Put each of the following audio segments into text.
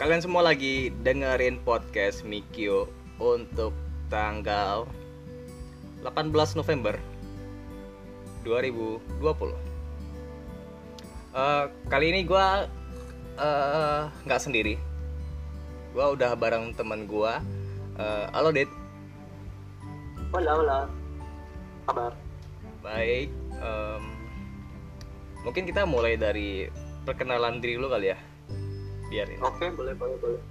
kalian semua lagi dengerin podcast Mikio untuk tanggal 18 November 2020. Eh, kali ini gue nggak sendiri. Gue udah bareng teman gue. Eh, halo Dit. Hola, hola. Kabar? Baik. em, mungkin kita mulai dari perkenalan diri lu kali ya. Biar ini. Oke, boleh, boleh, boleh.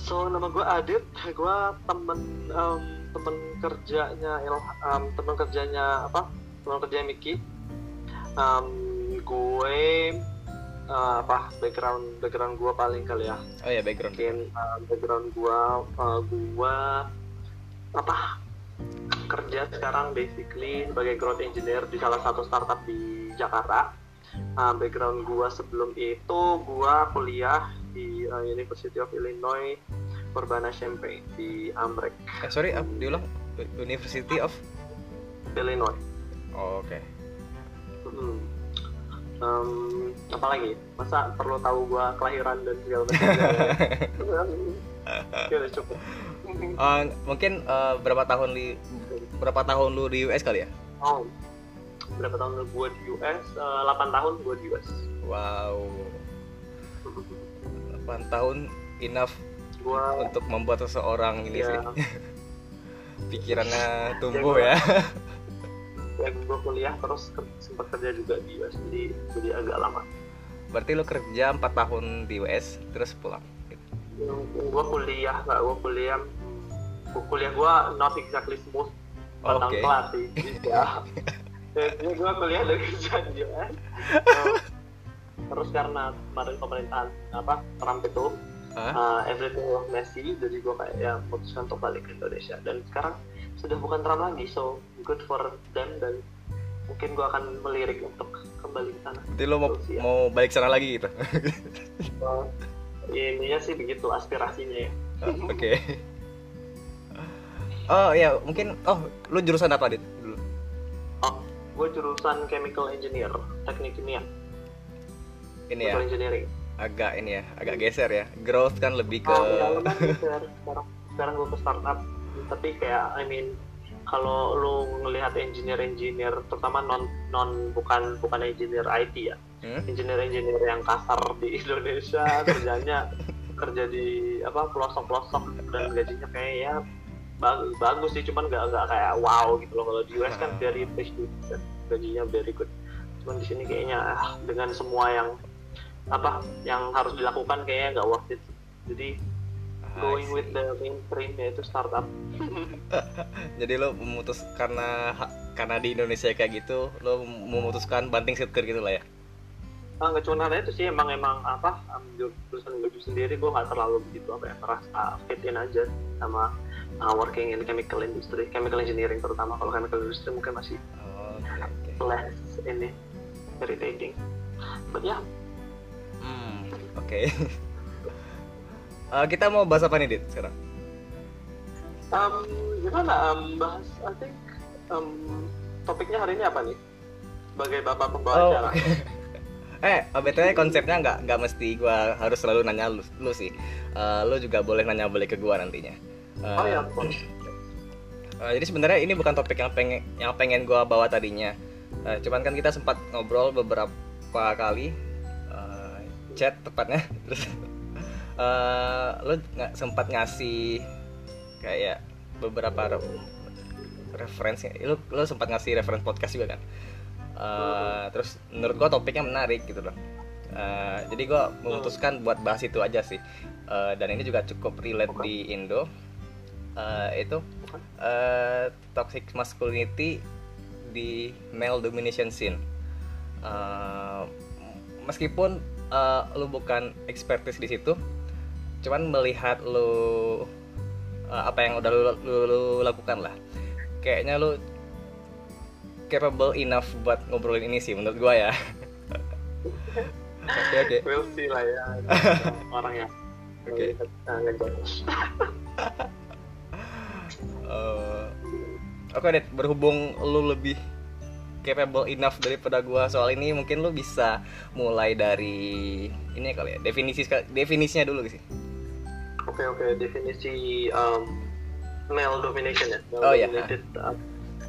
So, nama gue Adit. Gue temen em, temen kerjanya em, temen kerjanya apa? Temen kerjanya Miki. Em, gue eh, apa? Background background gue paling kali ya. Oh ya background. Mungkin eh, background gue, eh, gue apa? Kerja sekarang basically sebagai growth engineer di salah satu startup di Jakarta. Uh, background gua sebelum itu gua kuliah di uh, University of Illinois Urbana-Champaign di Amrek, Eh sorry, up, diulang. University of. Illinois. Oh, Oke. Hmm. Um, apa lagi? Masa perlu tahu gua kelahiran dan segala macam? ya udah cukup. Eh, mungkin eh, berapa tahun di berapa tahun lu di US kali ya? Oh, berapa tahun gua di US? Uh, 8 tahun gua di US. Wow. 8 tahun enough Gua untuk membuat seseorang ini ya, sih pikirannya tumbuh ya. ya gue kuliah terus ke- sempat kerja juga di US jadi jadi agak lama Berarti lu kerja 4 tahun di US terus pulang. gitu. gue kuliah nggak gue kuliah gue kuliah gue not exactly smooth batang kelas sih ya jadi gue kuliah dari di US terus karena kemarin pemerintahan apa Trump itu Hah? uh, everything was messy jadi gue kayak ya memutuskan untuk balik ke Indonesia dan sekarang sudah bukan Trump lagi so good for them dan mungkin gue akan melirik untuk kembali ke sana Berarti lu mau ya. mau balik sana lagi gitu. Uh, ininya sih begitu aspirasinya ya Oke. Oh ya, mungkin oh lu jurusan apa, Dit? Dulu. oh gue jurusan chemical engineer teknik kimia Ini ya, chemical engineering agak ini ya, agak geser ya. Growth kan lebih ke ya geser. sekarang sekarang gue ke startup tapi kayak I mean kalau lu ngelihat engineer engineer terutama non non bukan bukan engineer IT ya Hmm? engineer-engineer yang kasar di Indonesia kerjanya kerja di apa pelosok-pelosok dan gajinya kayak ya bagus bagus sih cuman nggak nggak kayak wow gitu loh. Kalau di US kan very prestige dan gajinya very good. Cuman di sini kayaknya ah, dengan semua yang apa yang harus dilakukan kayaknya nggak worth it. Jadi Ah, going with the mainstream yaitu startup. Jadi lo memutus karena karena di Indonesia kayak gitu, lo memutuskan banting setir gitu lah ya. Ah, nggak cuma karena itu sih emang emang apa jurusan gue sendiri gue nggak terlalu begitu apa ya merasa fit in aja sama uh, working in chemical industry chemical engineering terutama kalau chemical industry mungkin masih Oh, oke. less ini irritating but ya Hmm, oke. Eh, kita mau bahas apa nih, Dit, sekarang? um, gimana um, bahas I think um, topiknya hari ini apa nih sebagai bapak pembawa Oh, acara eh, BTW konsepnya nggak nggak mesti gua harus selalu nanya lu, lu sih. Eh, lu juga boleh nanya boleh ke gua nantinya. Eh, jadi sebenarnya ini bukan topik yang pengen yang pengen gua bawa tadinya. Eh, cuman kan kita sempat ngobrol beberapa kali eh, chat tepatnya. Terus eh lu nggak sempat ngasih kayak beberapa re- referensi? Lu lu sempat ngasih referensi podcast juga kan? Eh, terus menurut gua topiknya menarik gitu loh. Eh, jadi gua memutuskan buat bahas itu aja sih. Eh, dan ini juga cukup relate di Indo Eh, itu eh, toxic masculinity di male domination scene. Eh, meskipun eh, lu bukan expertise di situ, cuman melihat lu eh, apa yang udah lu, lu, lu lakukan lah, kayaknya lu capable enough buat ngobrolin ini sih menurut gua ya. Oke oke. we'll see lah ya orang yang Oke. uh, Oke, Det, berhubung lu lebih capable enough daripada gua soal ini mungkin lu bisa mulai dari ini kali ya definisi definisinya dulu sih Oke oke definisi um, male domination ya. Male Oh, iya. dominated uh,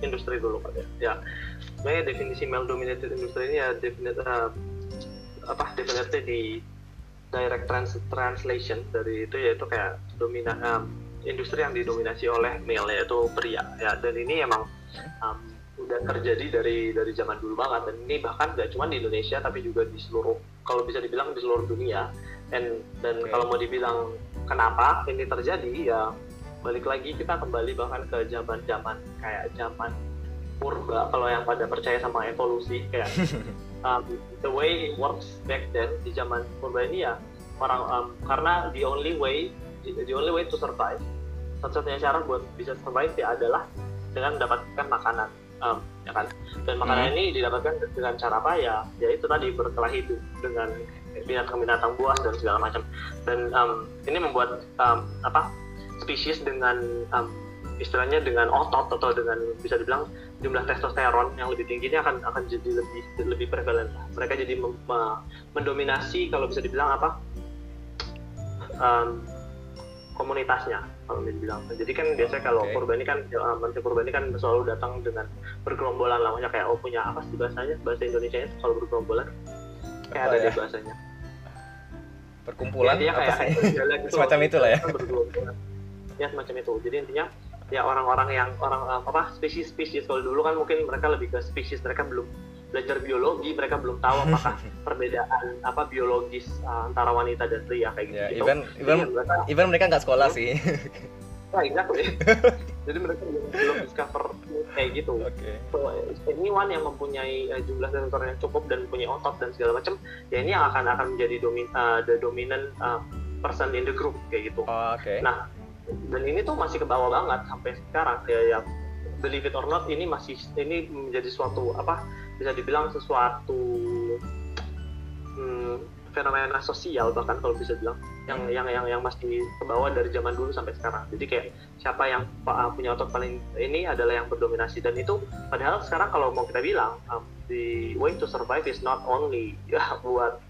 industri dulu Pak ya. Ya. Sebenarnya definisi male dominated industri ini ya definite uh, apa definitely di direct trans translation dari itu yaitu kayak domina um, industri yang didominasi oleh male yaitu pria. Ya dan ini emang um, udah terjadi dari dari zaman dulu banget. Dan ini bahkan gak cuma di Indonesia tapi juga di seluruh kalau bisa dibilang di seluruh dunia. Dan dan Oke. kalau mau dibilang kenapa ini terjadi ya balik lagi kita kembali bahkan ke zaman zaman kayak zaman purba kalau yang pada percaya sama evolusi kayak um, the way it works back then di zaman purba ini ya orang um, karena the only way the only way to survive satu-satunya cara buat bisa survive ya adalah dengan mendapatkan makanan um, ya kan? Dan makanan Hmm. ini didapatkan dengan cara apa? Ya ya itu tadi berkelahi du- dengan binatang-binatang buas dan segala macam. Dan um, ini membuat um, apa spesies dengan um, istilahnya dengan otot atau dengan bisa dibilang jumlah testosteron yang lebih tinggi ini akan akan jadi lebih lebih prevalent. Mereka jadi mem- me- mendominasi kalau bisa dibilang apa? Um, komunitasnya kalau dibilang jadi kan biasanya kalau Oke. kurban ini kan uh, manusia kurban ini kan selalu datang dengan bergerombolan lah. Maksudnya kayak oh punya apa sih bahasanya? Bahasa Indonesia nya kalau bergerombolan. Kayak Apa ada ya? deh bahasanya. Perkumpulan Intinya apa kayak sih? jalan gitu. Semacam loh. itulah ya. Bergerombolan. ya semacam itu. Jadi intinya ya orang-orang yang orang apa spesies-spesies. Kalau dulu kan mungkin mereka lebih ke spesies mereka belum belajar biologi mereka belum tahu apakah perbedaan apa biologis uh, antara wanita dan pria kayak gitu, ya gitu. even Jadi even mereka even mereka nggak sekolah sih Nah, exactly. Jadi mereka belum, discover kayak gitu. oke So, anyone yang mempunyai uh, jumlah sensor yang cukup dan punya otot dan segala macam, ya ini yang akan akan menjadi domin, uh, the dominant uh, person in the group kayak gitu. Oh, oke Nah, dan ini tuh masih ke bawah banget sampai sekarang ya, ya believe it or not ini masih ini menjadi suatu apa bisa dibilang sesuatu hmm, fenomena sosial bahkan kalau bisa bilang yang yang yang yang masih ke bawah dari zaman dulu sampai sekarang. Jadi kayak siapa yang uh, punya otot paling ini adalah yang berdominasi. Dan itu padahal sekarang kalau mau kita bilang um, the way to survive is not only ya buat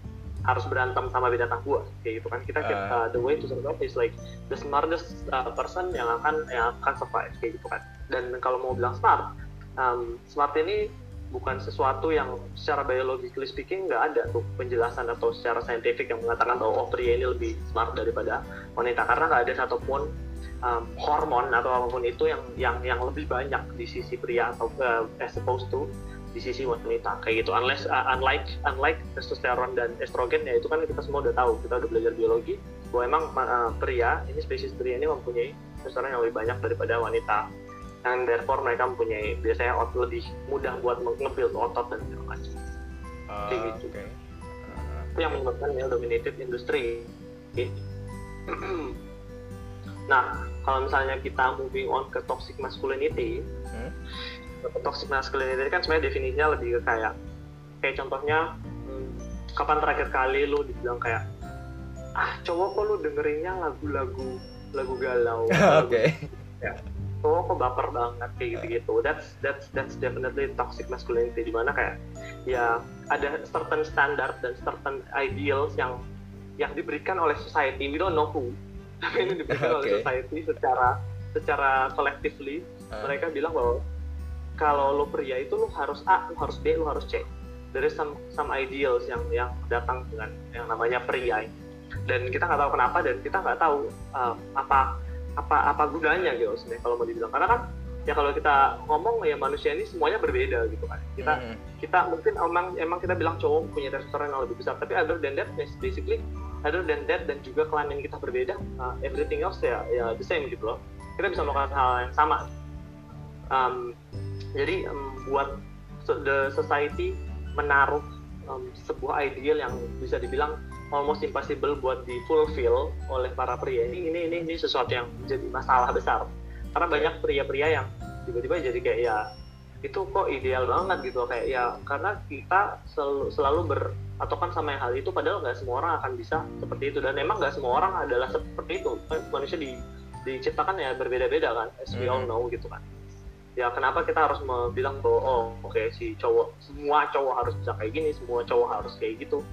harus berantem sama binatang buas kayak gitu kan. Kita Ah. uh, the way to survive is like the smartest uh, person yang akan yang akan survive kayak gitu kan. Dan kalau mau bilang smart um, smart ini bukan sesuatu yang secara biologically speaking nggak ada tuh penjelasan atau secara saintifik yang mengatakan bahwa oh pria ini lebih smart daripada wanita. Karena nggak ada satupun um, hormon atau apa pun itu yang yang yang lebih banyak di sisi pria atau uh, as opposed to di sisi wanita. Kayak gitu. Unless uh, unlike unlike testosteron dan estrogen ya itu kan kita semua udah tahu. Kita udah belajar biologi bahwa emang uh, pria ini spesies pria ini mempunyai testosteron yang lebih banyak daripada wanita dan therefore mereka mempunyai biasanya ot lebih mudah buat nge-build otot dan segala macam. Kayak gitu. oke. Ah, itu yang menyebabkan male dominated industry. Nah kalau misalnya kita moving on ke toxic masculinity Hmm? toxic masculinity kan sebenarnya definisinya lebih ke kayak kayak contohnya hmm, kapan terakhir kali lu dibilang kayak ah cowok kok lu dengerinnya lagu-lagu lagu galau oke cowok kok baper banget kayak gitu-gitu that's that's that's definitely toxic masculinity di mana kayak ya ada certain standard dan certain ideals yang yang diberikan oleh society we don't know who tapi ini diberikan oleh Oke. society secara secara collectively Ah, mereka bilang bahwa kalau lo pria itu lo harus A, lo harus B, lo harus C. Dari some some ideals yang yang datang dengan yang namanya pria. Dan kita nggak tahu kenapa dan kita nggak tahu uh, apa apa apa gunanya gitu sebenarnya kalau mau dibilang. Karena kan ya kalau kita ngomong ya manusia ini semuanya berbeda gitu kan. Kita hmm. kita mungkin emang emang kita bilang cowok punya testosteron yang lebih besar tapi other than that yes, basically other than that dan juga kelamin kita berbeda uh, everything else ya ya the same gitu loh. Kita bisa melakukan hal yang sama. Um, jadi um, buat the society menaruh um, sebuah ideal yang bisa dibilang almost impossible buat di fulfill oleh para pria. Ini ini ini, ini sesuatu yang menjadi masalah besar. Karena banyak pria-pria yang tiba-tiba jadi kayak ya itu kok ideal banget gitu. Kayak ya karena kita selalu, selalu berpatokan sama yang hal itu padahal nggak semua orang akan bisa seperti itu. Dan emang nggak semua orang adalah seperti itu. Kan manusia di, diciptakan ya berbeda-beda kan as we all Mhm. know gitu kan. Ya kenapa kita harus bilang bahwa oh oke si cowok semua cowok harus bisa kayak gini semua cowok harus kayak gitu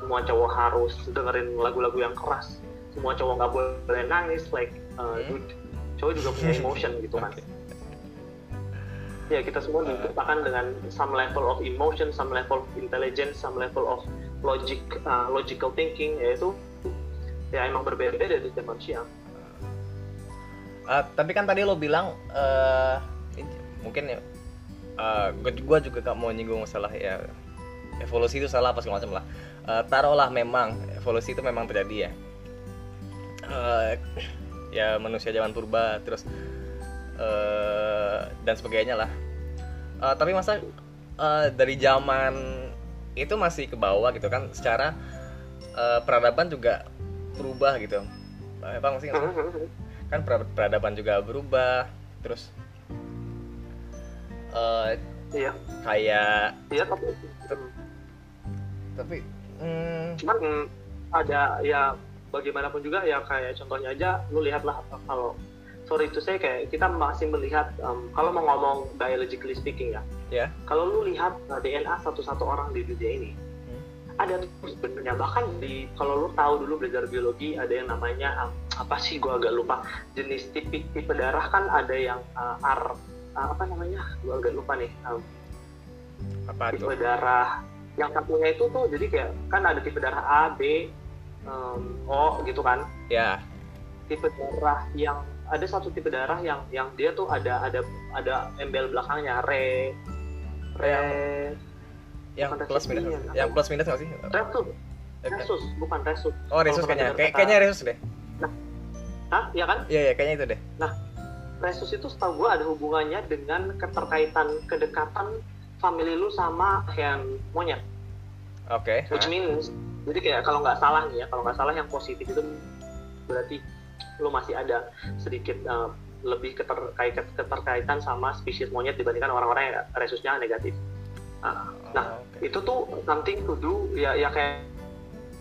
semua cowok harus dengerin lagu-lagu yang keras semua cowok nggak boleh nangis like uh, Hmm. dude, cowok juga punya emotion gitu kan Oke. ya kita semua Uh. diciptakan dengan some level of emotion some level of intelligence some level of logic uh, logical thinking yaitu ya emang berbeda-beda dari setiap manusia Ah, tapi kan tadi lo bilang ini- mungkin ya gue juga gak mau nyinggung masalah ya evolusi itu salah apa segala macam lah Eh, taruhlah memang evolusi itu memang terjadi ya. Eh, ya manusia zaman purba terus eh, dan sebagainya lah. Eh, tapi masa eh, dari zaman itu masih ke bawah gitu kan secara eh, peradaban juga berubah gitu. Bang sih? kan per- peradaban juga berubah terus eh iya. kayak iya tapi tapi hmm, cuman mm, ada ya bagaimanapun juga ya kayak contohnya aja lu lihatlah kalau sorry itu saya kayak kita masih melihat um, kalau mau ngomong biologically speaking ya ya. kalau lu lihat uh, DNA satu-satu orang di dunia ini Hmm. ada tuh sebenarnya bahkan di kalau lu tahu dulu belajar biologi ada yang namanya um, apa sih gua agak lupa jenis tipe tipe darah kan ada yang uh, R uh, apa namanya gua agak lupa nih um, apa tipe tuh darah yang satunya itu tuh jadi kayak kan ada tipe darah A, B, um, O gitu kan. ya. Tipe darah yang ada satu tipe darah yang yang dia tuh ada ada ada embel belakangnya re re yang Bukan plus minus resepnya, yang plus minus nggak sih? Resus. Resus bukan resus. Oh resus kayaknya. Kayak- kayaknya resus deh. Hah? ya kan? Iya iya kayaknya itu deh. Resus itu setahu gue ada hubungannya dengan keterkaitan kedekatan family lu sama hewan monyet oke which Hah? means jadi kayak kalau nggak salah nih ya kalau nggak salah yang positif itu berarti lu masih ada sedikit uh, lebih keterkait keterkaitan sama spesies monyet dibandingkan orang-orang yang resusnya negatif nah, Oh, oke. itu tuh something to do ya ya kayak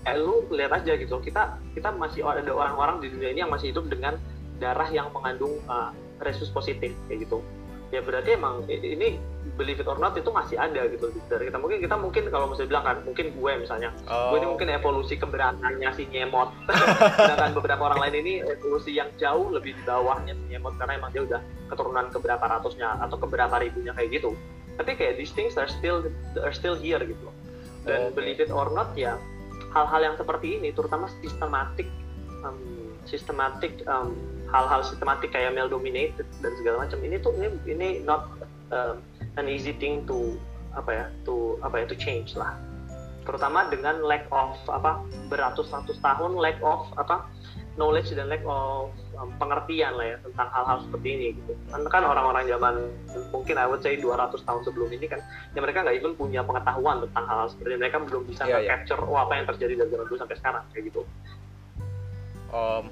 kayak lu lihat aja gitu kita kita masih ada orang-orang di dunia ini yang masih hidup dengan darah yang mengandung uh, resus positif kayak gitu ya berarti emang ini believe it or not itu masih ada gitu dari kita mungkin kita mungkin kalau misalnya bilang kan mungkin gue misalnya oh, gue ini mungkin evolusi keberangannya si nyemot sedangkan beberapa orang lain ini evolusi yang jauh lebih di bawahnya si nyemot karena emang dia udah keturunan keberapa ratusnya atau keberapa ribunya kayak gitu tapi kayak these things are still are still here gitu loh. dan Oke. believe it or not ya hal-hal yang seperti ini terutama sistematik um, sistematik um, hal-hal sistematik kayak male dominated dan segala macam. Ini tuh ini ini not um, an easy thing to apa ya to apa ya to change lah. Terutama dengan lack of apa beratus-ratus tahun lack of apa knowledge dan lack of um, pengertian lah ya tentang hal-hal seperti ini gitu. Kan kan orang-orang zaman mungkin I would say 200 tahun sebelum ini kan ya mereka nggak even punya pengetahuan tentang hal-hal seperti ini. Mereka belum bisa Iya, iya. capture oh apa yang terjadi dari zaman dulu sampai sekarang kayak gitu. Om,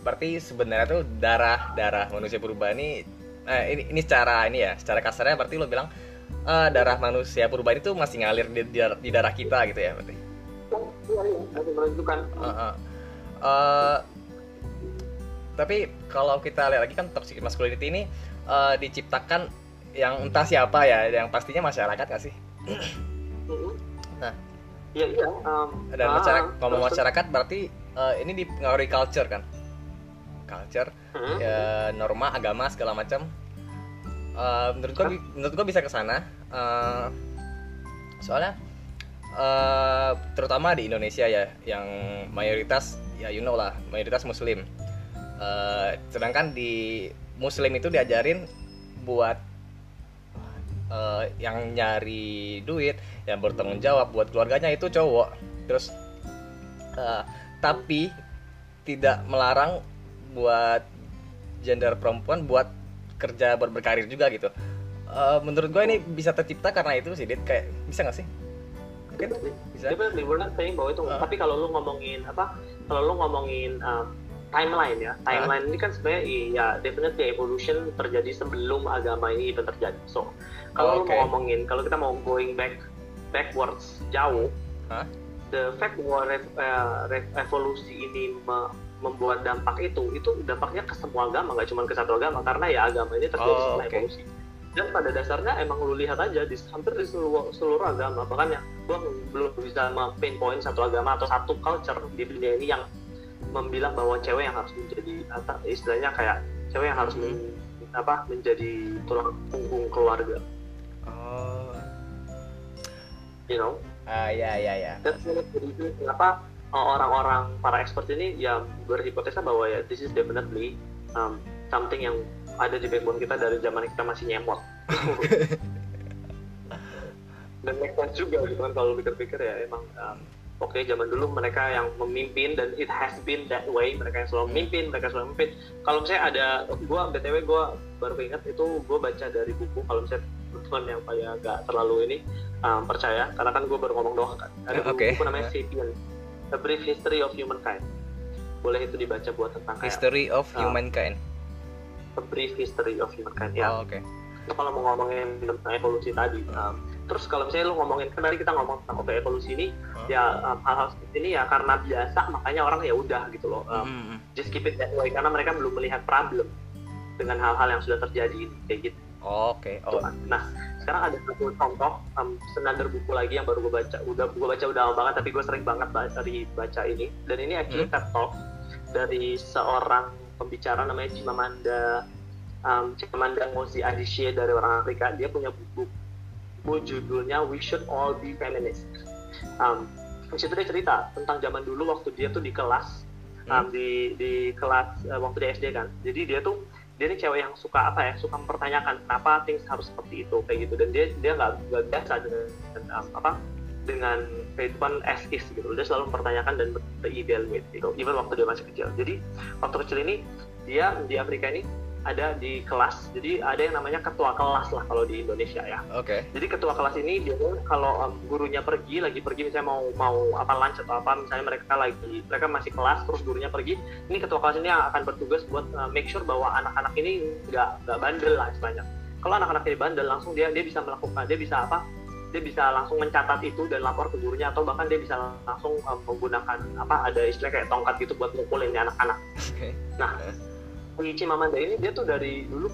berarti sebenarnya tuh darah darah manusia purba ini eh, ini ini secara ini ya secara kasarnya berarti lo bilang eh, darah manusia purba itu masih ngalir di, di, di darah kita gitu ya berarti masih menunjukkan Heeh. Eh, tapi kalau kita lihat lagi kan toxic masculinity ini eh, diciptakan yang entah siapa ya yang pastinya masyarakat nggak sih Mm-mm. Nah. iya iya um, dan masyarakat ngomong terus- masyarakat berarti eh, ini dipengaruhi culture kan culture Mm-mm. ya norma agama segala macam. Eh, menurut gua bi- menurut gua bisa ke sana. Eh, soalnya eh, terutama di Indonesia ya yang mayoritas ya you know lah mayoritas muslim. Eh, sedangkan di muslim itu diajarin buat eh, yang nyari duit yang bertanggung jawab buat keluarganya itu cowok. Terus eh, tapi tidak melarang buat gender perempuan buat kerja ber- berkarir juga gitu Eh, menurut gue ini bisa tercipta karena itu sih Dit. kayak bisa nggak sih mungkin bisa bahwa itu. Ah. Tapi kalau lu ngomongin apa? Kalau lu ngomongin um, timeline ya, timeline ini kan sebenarnya iya, definitely evolution terjadi sebelum agama ini even terjadi. So, kalau lu Oke. mau ngomongin, kalau kita mau going back backwards jauh, Hah? the fact bahwa re- eh, re- evolusi ini me- membuat dampak itu itu dampaknya ke semua agama nggak cuma ke satu agama karena ya agama ini terjadi Oh, setelah oke. evolusi. Dan pada dasarnya emang lu lihat aja di hampir di seluruh, seluruh agama bahkan ya gua belum bisa pinpoint satu agama atau satu culture di dunia ini yang membilang bahwa cewek yang harus menjadi apa, istilahnya kayak cewek yang harus Hmm. men- apa menjadi tulang punggung keluarga. Oh. You know? Ah ya ya ya. Dan kenapa orang-orang para expert ini ya berhipotesa bahwa ya this is definitely um, something yang ada di backbone kita dari zaman kita masih nyemot. Dan make sense juga gitu kan kalau pikir-pikir ya emang um, oke zaman dulu mereka yang memimpin dan it has been that way mereka yang selalu memimpin mereka selalu memimpin. Kalau misalnya ada gua btw gua baru ingat itu gua baca dari buku kalau misalnya teman yang kayak nggak terlalu ini um, percaya karena kan gua baru ngomong doang kan. Ada buku, Oke. buku namanya Sapiens A Brief History of Humankind. Boleh itu dibaca buat tentang kayak history of Ah. humankind. A Brief History of Humankind ya. Oh, oke. Itu kalau mau ngomongin tentang evolusi tadi um, terus kalau misalnya lu ngomongin kan tadi kita ngomong tentang oke evolusi ini Hmm. ya um, hal-hal seperti ini ya karena biasa makanya orang ya udah gitu loh um, Mm, mm. just keep it that way karena mereka belum melihat problem dengan hal-hal yang sudah terjadi kayak gitu. Oh, oke. Oh. Nah sekarang ada satu contoh um, senandar buku lagi yang baru gue baca. Udah gue baca udah lama banget tapi gue sering banget dari baca ini. Dan ini actually Hmm. TED Talk dari seorang pembicara namanya Chimamanda um, Chimamanda Ngozi Adichie dari orang Afrika. Dia punya buku buku judulnya We Should All Be Feminist um, di situ dia cerita tentang zaman dulu waktu dia tuh di kelas um, Hmm. di di kelas uh, waktu di SD kan. Jadi dia tuh dia ini cewek yang suka apa ya suka mempertanyakan kenapa things harus seperti itu kayak gitu. Dan dia dia nggak biasa dengan, dengan, apa dengan kehidupan as is gitu. Dia selalu mempertanyakan dan evaluate gitu even waktu dia masih kecil. Jadi waktu kecil ini dia di Afrika ini ada di kelas. Jadi ada yang namanya ketua kelas lah kalau di Indonesia ya. Oke. Jadi ketua kelas ini dia kalau um, gurunya pergi lagi pergi misalnya mau mau apa lunch atau apa misalnya mereka lagi mereka masih kelas terus gurunya pergi ini ketua kelas ini yang akan bertugas buat uh, make sure bahwa anak-anak ini nggak nggak bandel lah istilahnya. Kalau anak-anak ini bandel langsung dia dia bisa melakukan dia bisa apa dia bisa langsung mencatat itu dan lapor ke gurunya atau bahkan dia bisa langsung um, menggunakan apa ada istilah kayak tongkat gitu buat mukulin anak-anak. Oke. Nah, Ichi Mamanda ini dia tuh dari dulu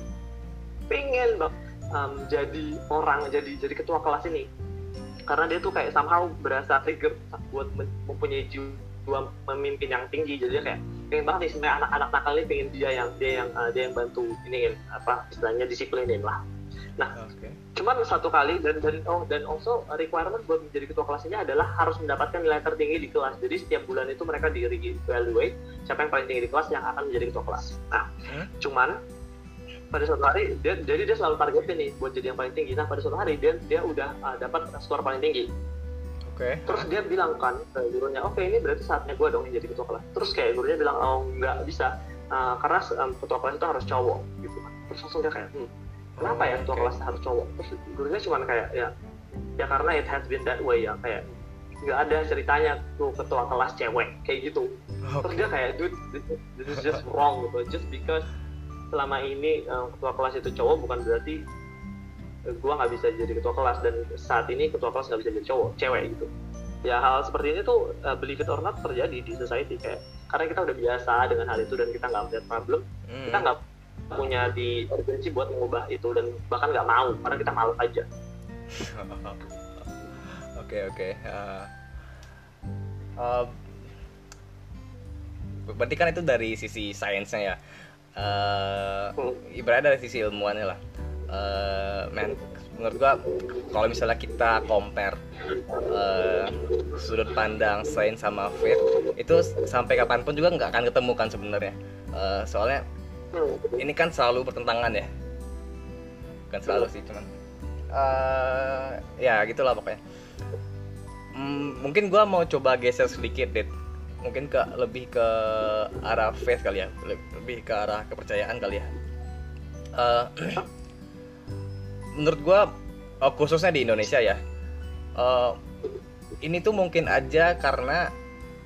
pengen banget um, jadi orang jadi jadi ketua kelas ini. Karena dia tuh kayak somehow berasa trigger buat mempunyai jiwa memimpin yang tinggi. Jadi kayak pengen banget nih sebenarnya anak-anak nakal ini pengen dia yang dia yang uh, dia yang bantu ini apa istilahnya disiplinin lah oke. cuman satu kali dan dan oh dan also requirement buat menjadi ketua kelas ini adalah harus mendapatkan nilai tertinggi di kelas. Jadi setiap bulan itu mereka di evaluate siapa yang paling tinggi di kelas yang akan menjadi ketua kelas. Nah Hmm? cuman pada suatu hari dia jadi dia selalu targetin nih buat jadi yang paling tinggi. Nah pada suatu hari dia dia udah uh, dapat skor paling tinggi. Oke. Terus dia bilang kan ke gurunya oke ini berarti saatnya gue dong yang jadi ketua kelas. Terus kayak gurunya bilang oh nggak bisa. Uh, karena um, ketua kelas itu harus cowok gitu kan. Terus langsung dia kayak hmm, kenapa ya ketua Oke. kelas harus cowok? Terus gurunya cuma kayak ya ya karena it has been that way ya kayak nggak ada ceritanya tuh ketua kelas cewek kayak gitu. Terus oke. dia kayak dude this, is- this is just wrong gitu. Just because selama ini uh, ketua kelas itu cowok bukan berarti uh, gua nggak bisa jadi ketua kelas. Dan saat ini ketua kelas nggak bisa jadi cowok cewek gitu. Ya hal seperti ini tuh uh, believe it or not terjadi di society. Kayak karena kita udah biasa dengan hal itu dan kita nggak melihat problem Hmm. kita nggak punya di urgensi buat mengubah itu dan bahkan nggak mau karena kita malas aja Oke oke. Eh, eh, berarti kan itu dari sisi sainsnya ya. Hmm. ibaratnya dari sisi ilmuannya lah. Eh, men, menurut gua kalau misalnya kita compare eh, sudut pandang sains sama faith itu sampai kapan pun juga nggak akan ketemu kan sebenarnya. Eh, soalnya. Ini kan selalu bertentangan ya? Bukan selalu sih cuman eh ya gitulah pokoknya. Hmm, mungkin gua mau coba geser sedikit deh mungkin ke lebih ke arah faith kali ya? Le- lebih ke arah kepercayaan kali ya? Eh, menurut gua oh, khususnya di Indonesia ya eh, ini tuh mungkin aja karena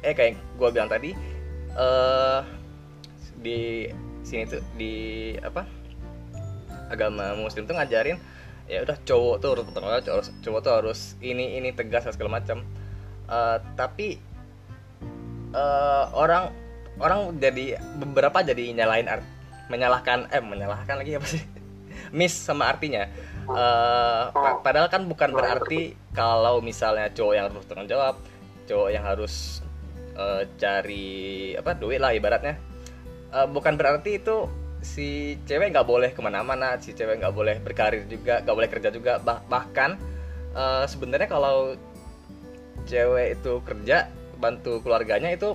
eh kayak gua bilang tadi eh di sini tuh di apa agama muslim tuh ngajarin ya udah cowok tuh harus bertanggung cowok, cowok tuh harus ini ini tegas segala macam. Eh, tapi eh, orang orang jadi beberapa jadi nyalain art menyalahkan eh menyalahkan lagi apa sih? Miss sama artinya. Pa- padahal kan bukan berarti kalau misalnya cowok yang harus tanggung jawab cowok yang harus eh, cari apa duit lah ibaratnya Eh, bukan berarti itu si cewek nggak boleh ke mana-mana si cewek nggak boleh berkarir juga nggak boleh kerja juga. Bah- bahkan eh, sebenarnya kalau cewek itu kerja bantu keluarganya itu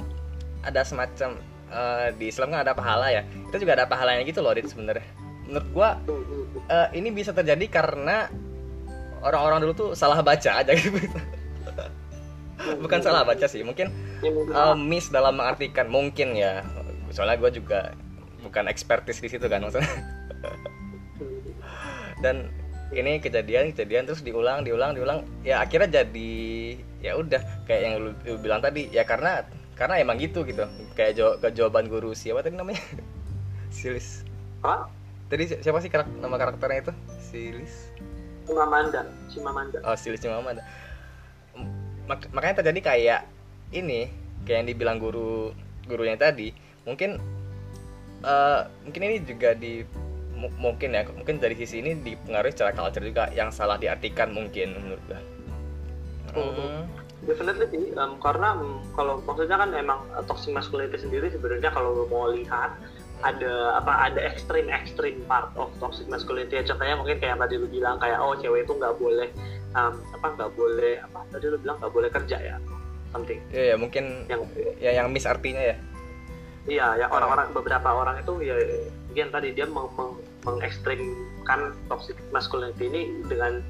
ada semacam eh, di Islam kan ada pahala ya. Itu juga ada pahalanya gitu loh Dit sebenarnya. Menurut gua eh, ini bisa terjadi karena orang-orang dulu tuh salah baca aja gitu. Bukan salah baca sih mungkin eh, miss dalam mengartikan mungkin ya soalnya gue juga bukan expertise di situ kan maksudnya. Dan ini kejadian kejadian terus diulang diulang diulang. Ya akhirnya jadi ya udah kayak yang lu, lu bilang tadi. Ya karena karena emang gitu gitu. Kayak jaw- ke jawaban guru siapa tadi namanya? Silis. Apa tadi si- siapa sih karak- nama karakternya itu? Silis? Chimamanda Chimamanda oh Silis Cimamanda Mak- makanya terjadi kayak ini kayak yang dibilang guru gurunya tadi mungkin eh, mungkin ini juga di mu- mungkin ya mungkin dari sisi ini dipengaruhi secara culture juga yang salah diartikan mungkin menurut gua. Hmm, Definitely sih, em, karena em, kalau maksudnya kan emang eh, toxic masculinity sendiri sebenarnya kalau mau lihat ada apa ada ekstrim ekstrim part of toxic masculinity. Contohnya mungkin kayak tadi lu bilang kayak oh cewek itu nggak boleh em, apa nggak boleh apa tadi lu bilang nggak boleh kerja ya something. Ya, ya mungkin yang ya yang miss artinya ya iya yang orang-orang beberapa orang itu ya mungkin tadi dia meng, meng- mengekstrimkan toxic masculinity ini dengan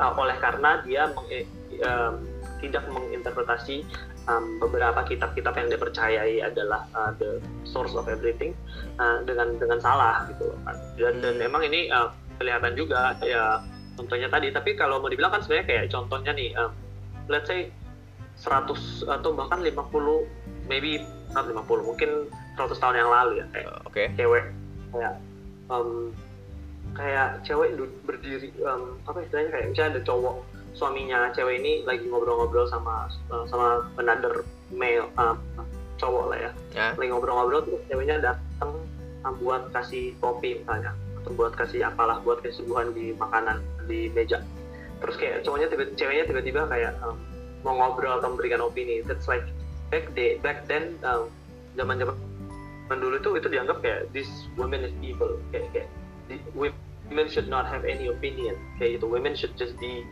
uh, oleh karena dia meng, em, tidak menginterpretasi um, beberapa kitab-kitab yang dia percayai adalah uh, the source of everything uh, dengan dengan salah gitu loh kan. dan dan memang ini uh, kelihatan juga ya contohnya tadi. Tapi kalau mau dibilang kan sebenarnya kayak contohnya nih um, let's say 100 atau bahkan 50 maybe not 50 mungkin 100 tahun yang lalu ya kayak Eh, oke. cewek kayak um, kayak cewek berdiri um, apa istilahnya kayak misalnya ada cowok suaminya cewek ini lagi ngobrol-ngobrol sama uh, sama another male uh, cowok lah ya. Ya. Lagi ngobrol-ngobrol terus ceweknya datang uh, buat kasih kopi misalnya atau buat kasih apalah buat kasih suguhan di makanan di meja. Terus kayak cowoknya tiba ceweknya tiba-tiba kayak um, mau ngobrol atau memberikan opini. That's like back day back then um, zaman zaman dulu itu itu dianggap kayak this woman is evil. Kayak kayak the, women should not have any opinion. Kayak gitu. Women should just be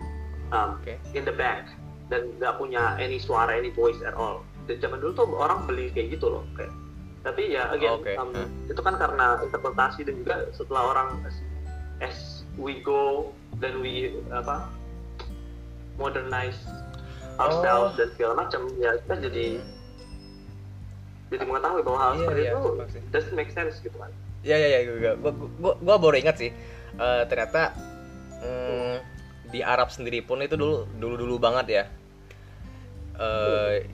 um, Oke. in the back dan nggak punya any suara any voice at all. Dan zaman dulu tuh orang beli kayak gitu loh kayak. Tapi ya again Oke, um, hmm. itu kan karena interpretasi dan juga setelah orang as, as we go dan we apa modernize ourselves Oh. dan segala macam ya kita jadi jadi mengetahui bahwa hal Iya, seperti iya, itu pasti. doesn't make sense gitu kan? Ya ya ya gua gua, gua, gua baru ingat sih Eh, ternyata mm, di Arab sendiri pun itu dulu dulu dulu banget ya. Eh,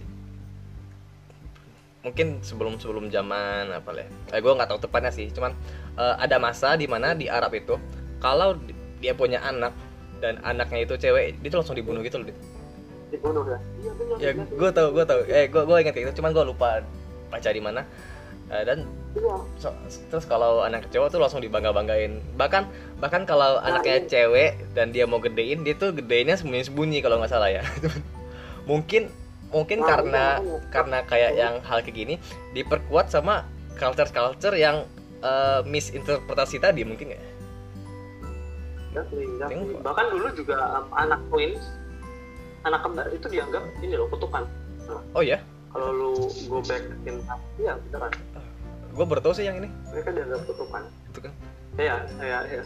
mungkin sebelum sebelum zaman apa lah ya. eh, gue nggak tahu tepatnya sih cuman eh, ada masa di mana di Arab itu kalau di- dia punya anak dan anaknya itu cewek dia tuh langsung dibunuh gitu loh dibunuh ya? Iya ya gue tahu gue tahu. Eh gue gue ingat kayak gitu cuman gue lupa baca di mana. Eh, dan iya. So- terus kalau anak cowok tuh langsung dibangga banggain bahkan bahkan kalau Nah, anaknya iya. cewek dan dia mau gedein dia tuh gedeinnya sembunyi sembunyi kalau nggak salah ya. Mungkin mungkin Nah, karena iya, iya. karena kayak yang hal kayak gini diperkuat sama culture culture yang eh, misinterpretasi tadi mungkin ya? Exactly, exactly. Bahkan dulu juga um, anak twins anak kembar itu dianggap ini loh kutukan. Oh ya kalau lu go back in time iya beneran. Gue baru tahu sih yang ini. Mereka dianggap kutukan itu kan. Ya ya ya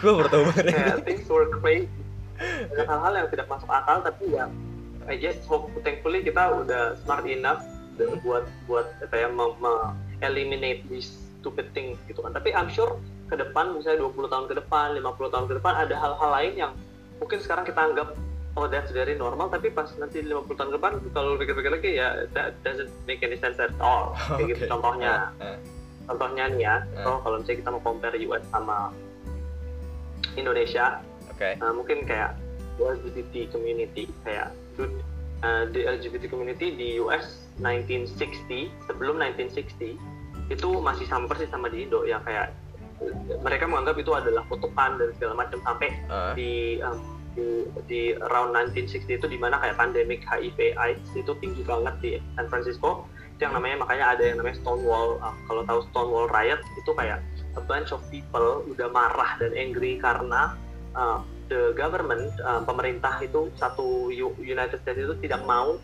gue baru tahu banget. Kayak things were crazy. Banyak hal-hal yang tidak masuk akal tapi ya I just hope thankfully kita udah smart enough Hmm. buat buat apa ya me- me- eliminate these stupid things gitu kan. Tapi I'm sure ke depan misalnya 20 tahun ke depan 50 tahun ke depan ada hal-hal lain yang mungkin sekarang kita anggap oh that's very normal. Tapi pas nanti 50 tahun ke depan kalau pikir-pikir lagi ya that doesn't make any sense at all. Kayak gitu. Oke. contohnya. Eh, contohnya nih ya. Hmm. so, kalau misalnya kita mau compare US sama Indonesia oke Nah, mungkin kayak LGBT community kayak uh, di LGBT community di US 1960 sebelum 1960 itu masih sama persis sama di Indo ya kayak mereka menganggap itu adalah kutukan dan segala macam sampai Ah. di, um, di around 1960 itu di mana kayak pandemik HIV AIDS itu tinggi banget di San Francisco. Itu yang namanya makanya ada yang namanya Stonewall. Uh, kalau tahu Stonewall riot itu kayak a bunch of people udah marah dan angry karena uh, the government uh, pemerintah itu satu United States itu tidak mau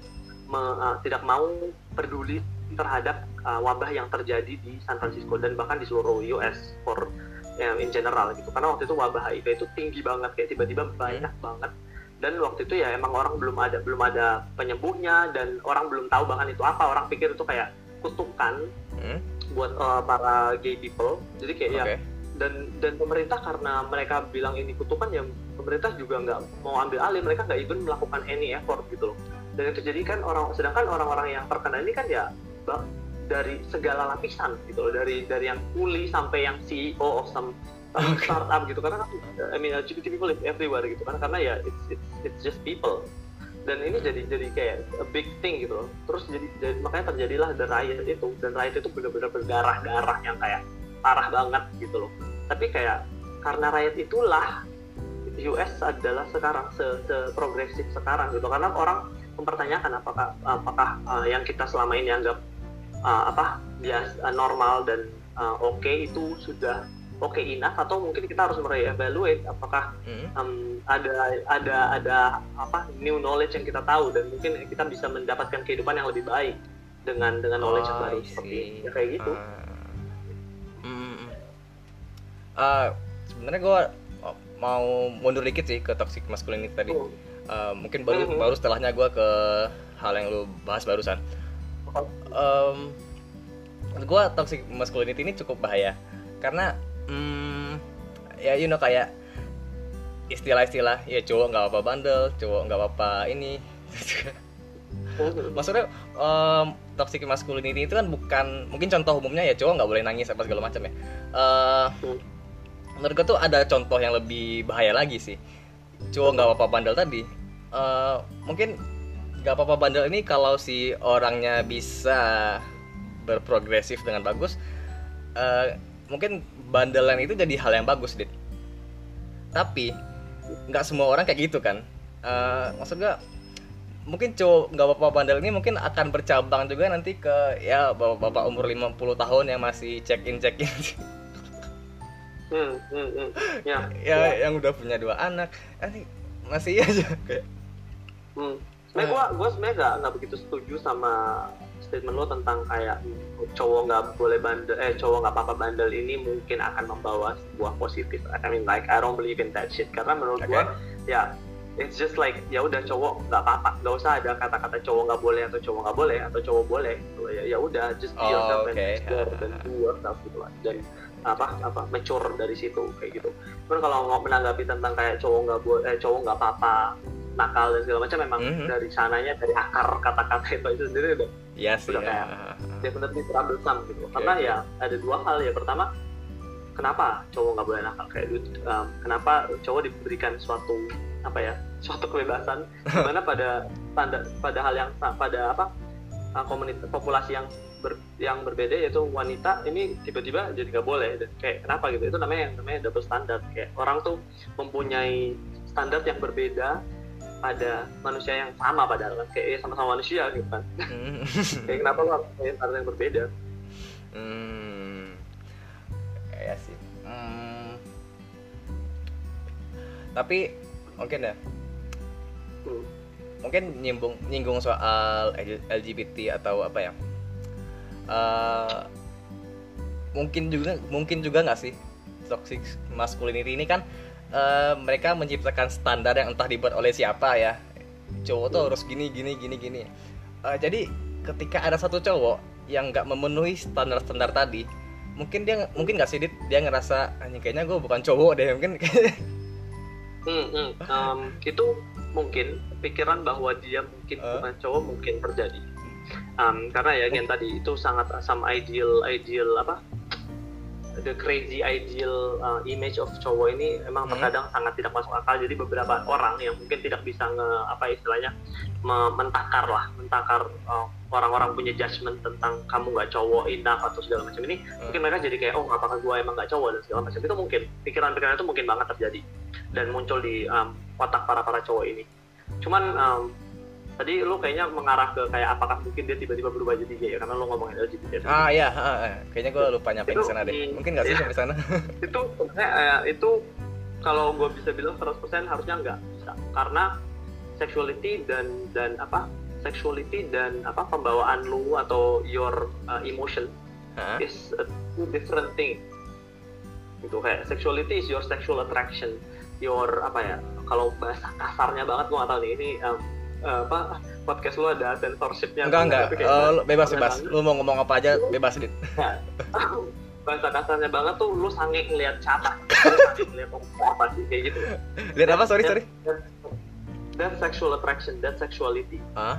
me- uh, tidak mau peduli terhadap uh, wabah yang terjadi di San Francisco dan bahkan di seluruh US for ya, in general gitu. Karena waktu itu wabah HIV itu tinggi banget kayak tiba-tiba banyak banget. Dan waktu itu ya emang orang belum ada belum ada penyembuhnya dan orang belum tahu bahkan itu apa. Orang pikir itu kayak kutukan Hmm, buat uh, para gay people. Jadi kayak ya Oke. dan dan pemerintah karena mereka bilang ini kutukan ya pemerintah juga nggak mau ambil alih. Mereka nggak even melakukan any effort gitu loh. Dan itu jadi kan orang sedangkan orang-orang yang terkena ini kan ya dari segala lapisan gitu loh. Dari dari yang kuli sampai yang CEO of some, some Oke. startup gitu. Karena kan I mean LGBT people live everywhere gitu kan. Karena ya it's it's, it's just people. Dan ini jadi jadi kayak a big thing gitu loh. Terus jadi, jadi makanya terjadilah the riot itu. Dan riot itu benar-benar berdarah-darah yang kayak parah banget gitu loh. Tapi kayak karena riot itulah US adalah sekarang se, se progresif sekarang gitu. Karena orang mempertanyakan apakah apakah uh, yang kita selama ini anggap uh, apa bias uh, normal dan uh, oke itu sudah oke enough atau mungkin kita harus mereevaluate apakah Hmm, um, ada ada ada apa new knowledge yang kita tahu dan mungkin kita bisa mendapatkan kehidupan yang lebih baik dengan dengan knowledge yang Oh, baru I seperti ya kayak gitu. Ah. Hmm. Ah, sebenarnya gue mau mundur dikit sih ke toxic masculinity tadi. Oh, Eh, mungkin baru baru setelahnya gue ke hal yang lu bahas barusan. Um, gue toxic masculinity ini cukup bahaya karena hmm, ya you know kayak istilah-istilah ya cowok nggak apa-apa bandel, cowok nggak apa-apa ini. Maksudnya um, toxic masculinity itu kan bukan mungkin contoh umumnya ya cowok nggak boleh nangis apa segala macam ya. Eh, Hmm. menurut gue tuh ada contoh yang lebih bahaya lagi sih cowok nggak apa-apa bandel tadi Eh, mungkin nggak apa-apa bandel. Ini kalau si orangnya bisa berprogresif dengan bagus eh, mungkin bandelan itu jadi hal yang bagus dit. Tapi nggak semua orang kayak gitu kan? Eh, maksud gue mungkin cowok nggak apa-apa bandel. Ini mungkin akan bercabang juga nanti ke ya bapak-bapak umur 50 tahun yang masih check in check in Hmm, hmm, hmm. Ya, ya yang udah punya dua anak. Nanti masih aja. Kayak Hmm. Sebenarnya gua gua sebenarnya nggak nggak begitu setuju sama statement lo tentang kayak cowok nggak boleh bandel eh cowok nggak apa-apa bandel ini mungkin akan membawa sebuah positif. I mean like I don't believe in that shit karena menurut Oke. gua ya it's just like ya udah cowok nggak apa-apa nggak usah ada kata-kata cowok nggak boleh atau cowok nggak boleh atau cowok boleh ya ya udah just be Oh, yourself oke. and explore dan do yourself gitu lah dan apa apa mature dari situ kayak gitu. Cuman kalau mau menanggapi tentang kayak cowok nggak boleh eh, cowok nggak apa-apa nakal dan segala macam memang Mhm. dari sananya dari akar kata-kata itu itu sendiri udah Iya sih Udah ya. kayak- definitely troublesome gitu karena oke. ya ada dua hal ya pertama kenapa cowok nggak boleh nakal kayak um, kenapa cowok diberikan suatu apa ya suatu kebebasan di mana pada pada pada hal yang pada apa uh, komunitas populasi yang ber, yang berbeda yaitu wanita ini tiba-tiba jadi nggak boleh dan kayak kenapa gitu itu namanya yang namanya double standard kayak orang tuh mempunyai standar yang berbeda pada manusia yang sama padahal kan kayak ya sama-sama manusia gitu kan Hmm. kayak kenapa lo harus punya standar yang berbeda Hmm. Ya sih. Hmm. Tapi mungkin ya, Hmm. mungkin nyinggung nyinggung soal LGBT atau apa ya? Eh, mungkin juga mungkin juga nggak sih toxic masculinity ini kan eh, mereka menciptakan standar yang entah dibuat oleh siapa ya cowok tuh harus gini gini gini gini Eh, jadi ketika ada satu cowok yang nggak memenuhi standar-standar tadi mungkin dia mungkin nggak sih Dit? dia ngerasa anjing kayaknya gue bukan cowok deh mungkin Hmm, hmm. Um, itu mungkin pikiran bahwa dia mungkin Eh? bukan cowok mungkin terjadi Um, karena ya yang tadi itu sangat sama ideal ideal apa the crazy ideal uh, image of cowok ini emang Hmm. terkadang sangat tidak masuk akal. Jadi beberapa orang yang mungkin tidak bisa nge apa istilahnya me- mentakar lah mentakar uh, orang-orang punya judgment tentang kamu nggak cowok enough atau segala macam ini mungkin mereka jadi kayak oh apakah gue emang nggak cowok? dan segala macam. Itu mungkin pikiran-pikiran itu mungkin banget terjadi dan muncul di um, otak para para cowok ini. Cuman um, tadi lu kayaknya mengarah ke kayak apakah mungkin dia tiba-tiba berubah jadi gay ya karena lu ngomongin LGBT ah iya ah, ah. kayaknya gue lupa nyampein Itu ke sana deh. di- mungkin nggak sih iya. sampai sana? Itu sebenarnya eh, itu kalau gue bisa bilang 100% harusnya nggak bisa. Karena sexuality dan dan apa sexuality dan apa pembawaan lu atau your uh, emotion Hah? is a two different thing. Gitu kayak sexuality is your sexual attraction. Your apa ya kalau bahasa kasarnya banget gue nggak tahu nih. Ini um, eh, apa podcast lu ada censorshipnya? Enggak enggak. Tapi kayak- lu bebas bebas. lu mau ngomong apa aja bebas dit Ya. bahasa kasarnya banget tuh lu sange ngeliat sange ngeliat apa sih kayak gitu. Lihat apa? Sorry sorry. dan- dan sexual attraction dan sexuality. Ah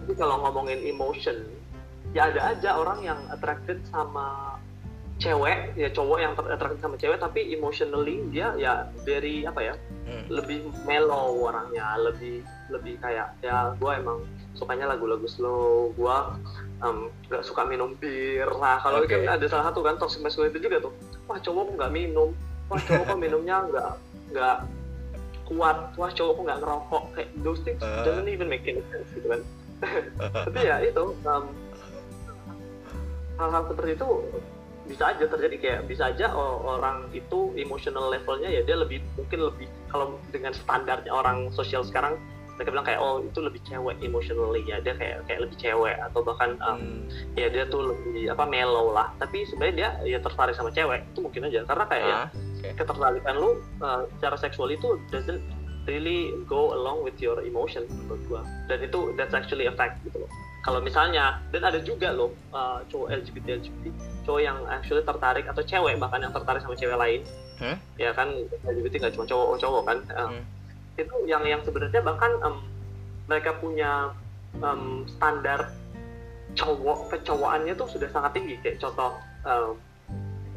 jadi kalau ngomongin emotion ya ada aja orang yang attracted sama cewek ya cowok yang attracted sama cewek tapi emotionally dia ya dari apa ya Hmm. lebih mellow orangnya lebih lebih kayak ya gue emang sukanya lagu-lagu slow. Gue um, gak suka minum bir. Nah kalau Oke. kan ada salah satu kan toxic masculinity juga tuh. Wah cowok nggak minum. Wah cowok kok minumnya nggak nggak kuat. Wah cowok kok nggak ngerokok. Kayak those things Uh. doesn't even make any sense gitu kan. Tapi ya itu um, hal-hal seperti itu bisa aja terjadi. Kayak bisa aja orang itu emotional levelnya ya dia lebih mungkin lebih kalau dengan standarnya orang sosial sekarang mereka bilang kayak oh itu lebih cewek emotionally ya dia kayak kayak lebih cewek atau bahkan um, Hmm. ya dia tuh lebih apa mellow lah tapi sebenarnya dia ya tertarik sama cewek itu mungkin aja karena kayak ya Ah, oke. ketertarikan lu uh, secara seksual itu doesn't really go along with your emotion menurut gua dan itu that's actually a fact gitu loh kalau misalnya dan ada juga loh uh, cowok LGBT LGBT cowok yang actually tertarik atau cewek bahkan yang tertarik sama cewek lain Hmm? ya kan LGBT nggak cuma cowok cowok kan Uh, Hmm. Itu yang yang sebenarnya bahkan um, mereka punya um, standar cowok kecowokannya tuh sudah sangat tinggi. Kayak contoh um,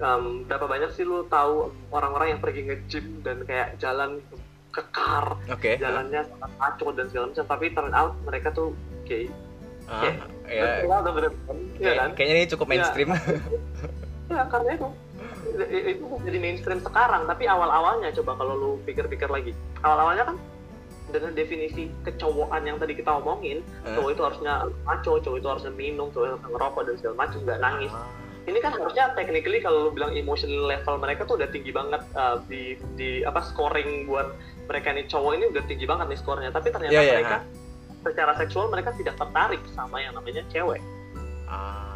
um, berapa banyak sih lu tahu orang-orang yang pergi nge-gym dan kayak jalan kekar oke. jalannya sangat maco dan segala macam tapi turn out mereka tuh gay. Ah, ya. Iya kan? kayak- kayaknya ini cukup mainstream. Ya karena itu itu jadi mainstream sekarang tapi awal-awalnya coba kalau lu pikir-pikir lagi. Awal-awalnya kan dengan definisi kecowokan yang tadi kita omongin Eh. cowok itu harusnya maco cowok itu harusnya minum cowok itu harusnya ngerokok dan segala macam nggak nangis. Ah, ini kan harusnya technically kalau lu bilang emotional level mereka tuh udah tinggi banget uh, di di apa scoring buat mereka nih. Cowok ini udah tinggi banget nih skornya tapi ternyata Iya, iya, mereka secara seksual mereka tidak tertarik sama yang namanya cewek. Ah.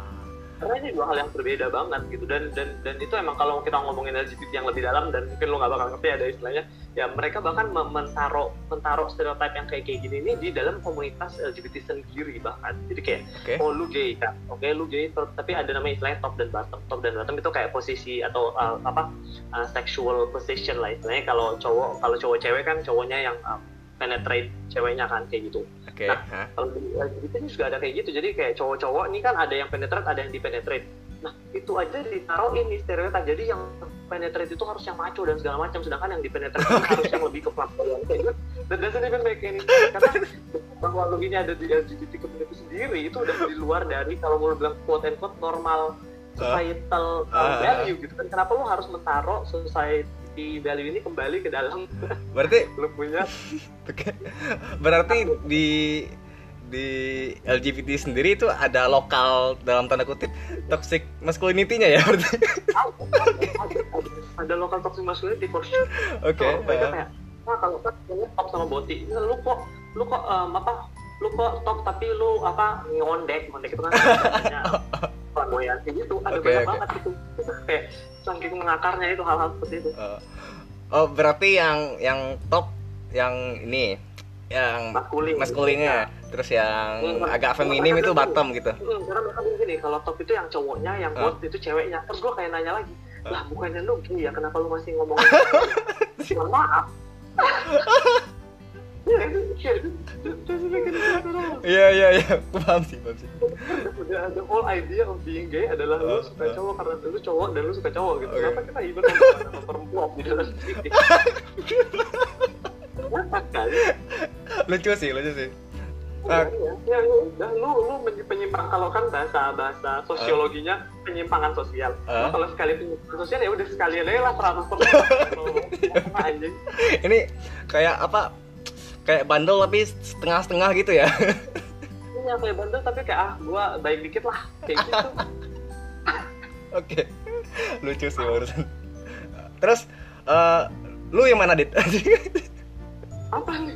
Karena ini dua hal yang berbeda banget gitu. Dan dan dan itu emang kalau kita ngomongin LGBT yang lebih dalam dan mungkin lo nggak bakal ngerti ada istilahnya ya mereka bahkan mentaro mentaro stereotip yang kayak kayak gini ini di dalam komunitas LGBT sendiri bahkan. Jadi kayak Oke. oh lu gay kan? Oke lu gay tapi ada namanya istilahnya top dan bottom. Top dan bottom itu kayak posisi atau uh, apa uh, sexual position lah istilahnya. Kalau cowok kalau cowok cewek kan cowoknya yang uh, penetrate ceweknya kan kayak gitu. Oke. Nah, hah? kalau di LGBT ini juga ada kayak gitu. Jadi kayak cowok-cowok ini kan ada yang penetrate ada yang dipenetrate. Nah itu aja ditaruh ini stereotip jadi yang penetrate itu harus yang maco dan segala macam. Sedangkan yang dipenetrate itu harus yang lebih ke kayak gitu. That doesn't even make any sense. Karena bahwa lu ini ada di LGBT community sendiri itu udah di luar dari kalau mau bilang quote and quote normal societal uh, Ah. value gitu kan. Kenapa lu harus mentaruh society value ini kembali ke dalam berarti lu punya. Berarti di di LGBT sendiri itu ada lokal dalam tanda kutip toxic masculinity-nya ya berarti. ada lokal toxic masculinity for sure Oke. Kalau mereka eh, kayak, nah kalau kan lu sama boti, lu kok lu kok em, apa? Lu kok top tapi lu apa ngondek, ngondek itu kan namanya flamboyan kayak gitu. Ada Oke, banyak oke. banget itu. Kayak saking mengakarnya itu hal-hal seperti itu. eh, oh, berarti yang yang top yang ini yang Maskulin. maskulinnya, terus yang Hmm. agak feminim itu bottom gitu. Hmm, karena mereka bilang gini, kalau top itu yang cowoknya, yang bot itu ceweknya. Terus gua kayak nanya lagi, lah bukannya lu gini ya, kenapa lu masih ngomongin Mohon maaf. iya iya iya Gua paham sih paham sih the, whole idea of being gay adalah lu Uh, suka uh. cowok karena lu cowok dan lu suka cowok gitu. Oke. Kenapa kita even sama perempuan di dalam sini? Kenapa lucu sih lucu sih Ya, Ah. ya, ya, udah lu lu penyimpang kalau kan bahasa bahasa sosiologinya penyimpangan sosial. Uh. kalau sekali penyimpangan sosial ya udah sekalian aja lah 100 persen. anjing. ini kayak apa kayak bandel tapi setengah-setengah gitu ya Ini yang kayak bandel tapi kayak ah gua baik dikit lah kayak gitu. oke lucu sih barusan terus eh, lu yang mana dit apa nih?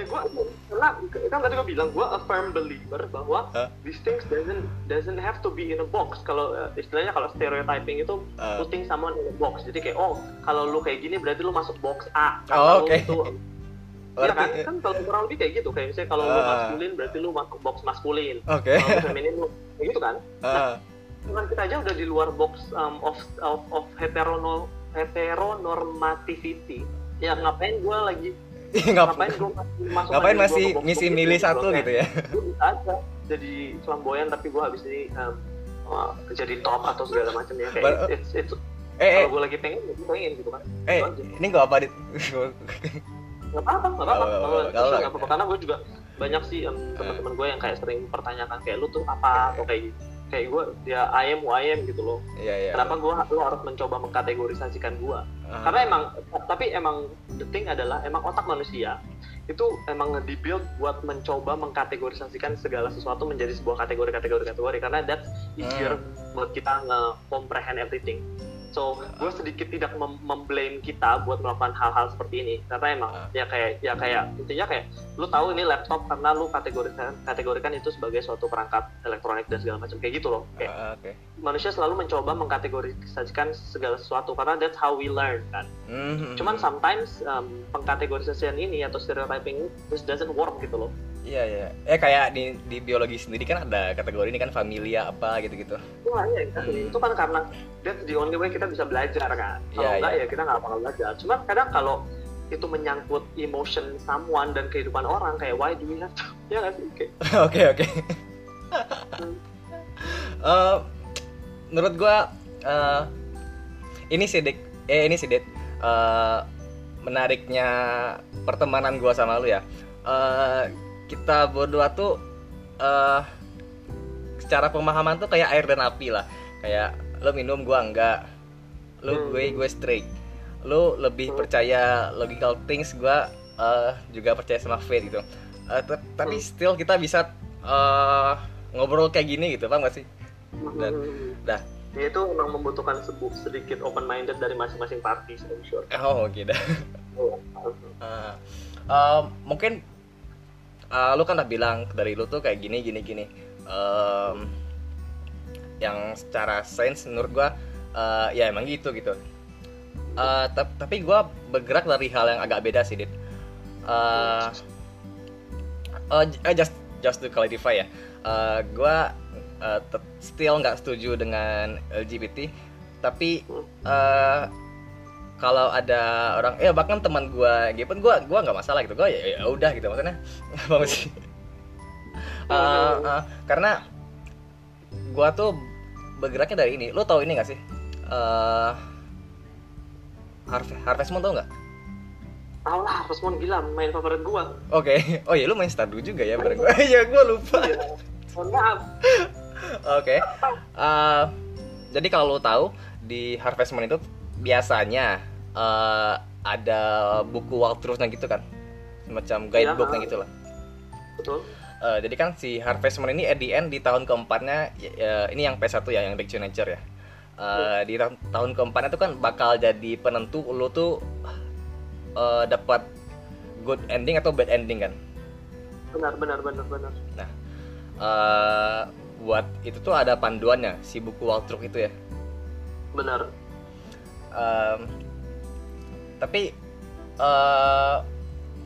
ya gua karena kan tadi gua bilang gua a firm believer bahwa Hah? these things doesn't doesn't have to be in a box. Kalau uh, istilahnya kalau stereotyping itu Ah. putting someone in a box. Jadi kayak oh kalau lu kayak gini berarti lu masuk box A. Oh, Kalau itu Iya kan? Kan kalau kurang lebih kayak gitu. Kayak misalnya kalau lu Ah. maskulin berarti lu box maskulin. oke Kalau lu feminin lu kayak gitu kan? Ah, Cuman kita aja udah di luar box um, of of of heterono heteronormativity. Ya ngapain gua lagi ngap- ngapain gua masih masuk ngapain masih misi milih gitu satu gitu ya bisa aja jadi flamboyan tapi gua habis ini um, uh, jadi top atau segala macam ya kayak Bar- it's, it's, eh eh kalau gua lagi pengen gua pengen gitu kan eh ini gak apa dit nggak apa-apa nggak apa-apa. Nggak apa-apa, karena gue juga banyak sih em, teman-teman gue yang kayak sering pertanyakan kayak lu tuh apa? Atau kayak gitu kayak gue ya I am who I am gitu loh. Iya iya. Kenapa gue lu harus mencoba mengkategorisasikan gue Ah, karena emang tapi emang the thing adalah emang otak manusia itu emang dibuild buat mencoba mengkategorisasikan segala sesuatu menjadi sebuah kategori kategori kategori karena that's easier Hmm. buat kita nge-comprehend everything so gue sedikit tidak mem- memblame kita buat melakukan hal-hal seperti ini. Karena emang Ah. ya kayak ya kayak intinya kayak lu tahu ini laptop karena lu kategorikan kategorikan itu sebagai suatu perangkat elektronik dan segala macam kayak gitu loh. Kayak ah, oke. manusia selalu mencoba mengkategorisasikan segala sesuatu karena that's how we learn kan. Hmm, cuman sometimes um, pengkategorisasian ini atau stereotyping just doesn't work gitu loh iya iya eh kayak di di biologi sendiri kan ada kategori ini kan familia apa gitu gitu Wah, iya. Hmm. itu kan karena that's the only way kita bisa belajar kan kalau Iya, enggak iya. ya kita nggak bakal belajar cuman kadang kalau itu menyangkut emotion someone dan kehidupan orang kayak why do we have to ya nggak sih Oke oke. Eh, menurut gua eh, ini sih Dik, eh ini sih Dit, eh, menariknya pertemanan gua sama lu ya. Eh, kita berdua tuh eh secara pemahaman tuh kayak air dan api lah. Kayak lu minum gua enggak. Lu Hmm. gue gue straight. Lu lebih Hmm. percaya logical things gua eh, juga percaya sama fate gitu. Eh, te- tapi Hmm. still kita bisa eh, ngobrol kayak gini gitu, paham gak sih? Dan- dah. Itu memang membutuhkan sebu- sedikit open minded dari masing-masing party sure Oh, gitu. Eh, eh, mungkin eh, lu kan udah bilang dari lu tuh kayak gini gini gini. Em, yang secara sains menurut gua eh, ya emang gitu gitu. Tap- tapi gua bergerak dari hal yang agak beda sih, Dit. J- eh, just just to clarify ya. Eh, gua tet- still nggak setuju dengan LGBT, tapi eh kalau ada orang ya bahkan teman gua gitu pun gua gua nggak masalah gitu. Gua ya, ya udah gitu maksudnya. Apa sih Eh, eh, karena gua tuh bergeraknya dari ini. Lo tau ini gak sih? Eh Harvest Harvest Moon tau nggak? Tau lah Resmond gila main favorit gua. Oke oh iya lu main Stardew juga ya bareng gua. Ya gua lupa. Iya. mohon maaf. Oke. Eh, jadi kalau lo tahu di Harvest Moon itu biasanya eh, ada buku walkthroughnya gitu kan, semacam guidebooknya Iya. gitu lah. betul Eh, jadi kan si Harvest Moon ini at the end di tahun keempatnya ya, ya, ini yang P1 ya, yang Back to Nature ya. Eh, di tahun, tahun keempatnya itu kan bakal jadi penentu lo tuh eh, dapat good ending atau bad ending kan. benar benar benar benar Eh, buat itu tuh ada panduannya si buku walkthrough itu ya. benar Em, tapi eh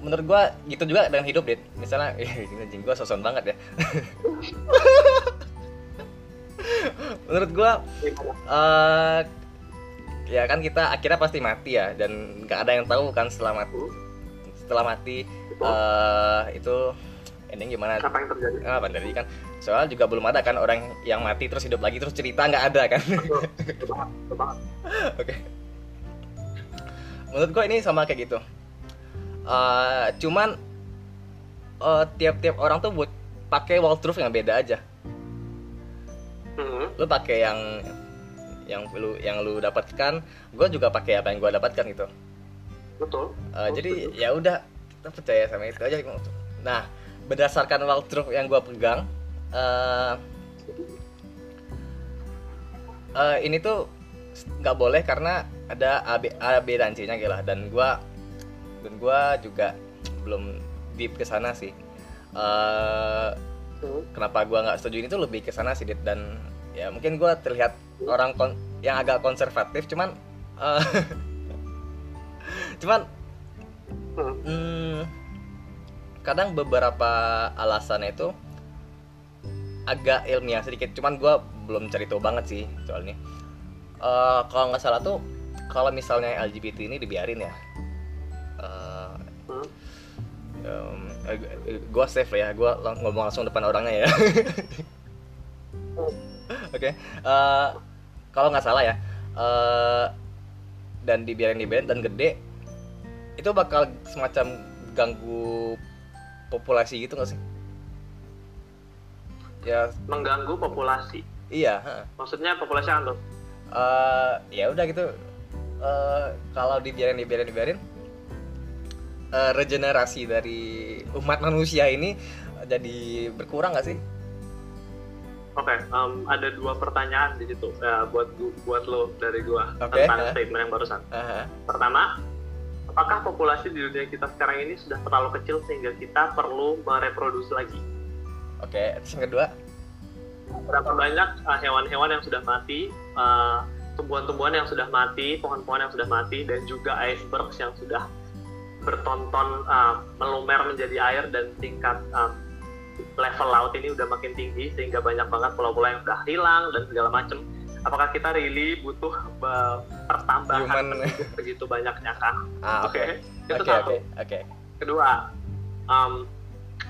menurut gua gitu juga dengan hidup dit. Misalnya anjing gua soson banget ya. Menurut Gimana? eh ya kan kita akhirnya pasti mati ya dan nggak ada yang tahu kan setelah mati setelah mati Itu eh itu ending gimana. Apa yang terjadi? ah apa tadi kan? Soalnya juga belum ada kan orang yang mati terus hidup lagi terus cerita nggak ada kan? Betul menurut gue ini sama kayak gitu. Eh, cuman eh, tiap-tiap orang tuh buat pakai truth yang beda aja. Hmm, lu pakai yang yang lu yang lu dapatkan gue juga pakai apa yang gue dapatkan gitu. Betul. Uh, jadi ya udah kita percaya sama itu aja. Nah berdasarkan walkthrough yang gue pegang uh, uh, ini tuh nggak boleh karena ada A B, A, B dan C nya gitu lah. Dan gue dan gua juga belum deep ke sana sih. Uh, Hmm, kenapa gua nggak setuju ini tuh lebih ke sana sih Dit. dan ya mungkin gua terlihat orang kon- yang agak konservatif cuman uh, cuman hmm. Hmm, kadang beberapa alasannya itu agak ilmiah sedikit. Cuman gue belum cari tahu banget sih soal ini Eh, kalau nggak salah tuh kalau misalnya LGBT ini dibiarin ya Hmm. gue safe lah ya gue ngomong langsung depan orangnya ya oke eh, kalau nggak salah ya eh, dan dibiarin dibiarin dan gede itu bakal semacam ganggu populasi gitu nggak sih ya mengganggu populasi. iya ha. Maksudnya populasi apa? Eh, ya udah gitu Eh, kalau dibiarin dibiarin dibiarin eh, regenerasi dari umat manusia ini jadi berkurang nggak sih Oke, em, ada dua pertanyaan di situ ya, buat buat lo dari gua Oke, tentang eh. statement yang barusan. Aha. Pertama, apakah populasi di dunia kita sekarang ini sudah terlalu kecil sehingga kita perlu mereproduksi lagi? oke terus yang kedua Berapa banyak uh, hewan-hewan yang sudah mati, uh, tumbuhan-tumbuhan yang sudah mati, pohon-pohon yang sudah mati, dan juga icebergs yang sudah bertonton uh, melumer menjadi air dan tingkat um, level laut ini udah makin tinggi sehingga banyak banget pulau-pulau yang udah hilang dan segala macem. Apakah kita really butuh uh, pertambahan Human. begitu banyaknya kan? ah Oke, oke itu satu. oke Kedua, um,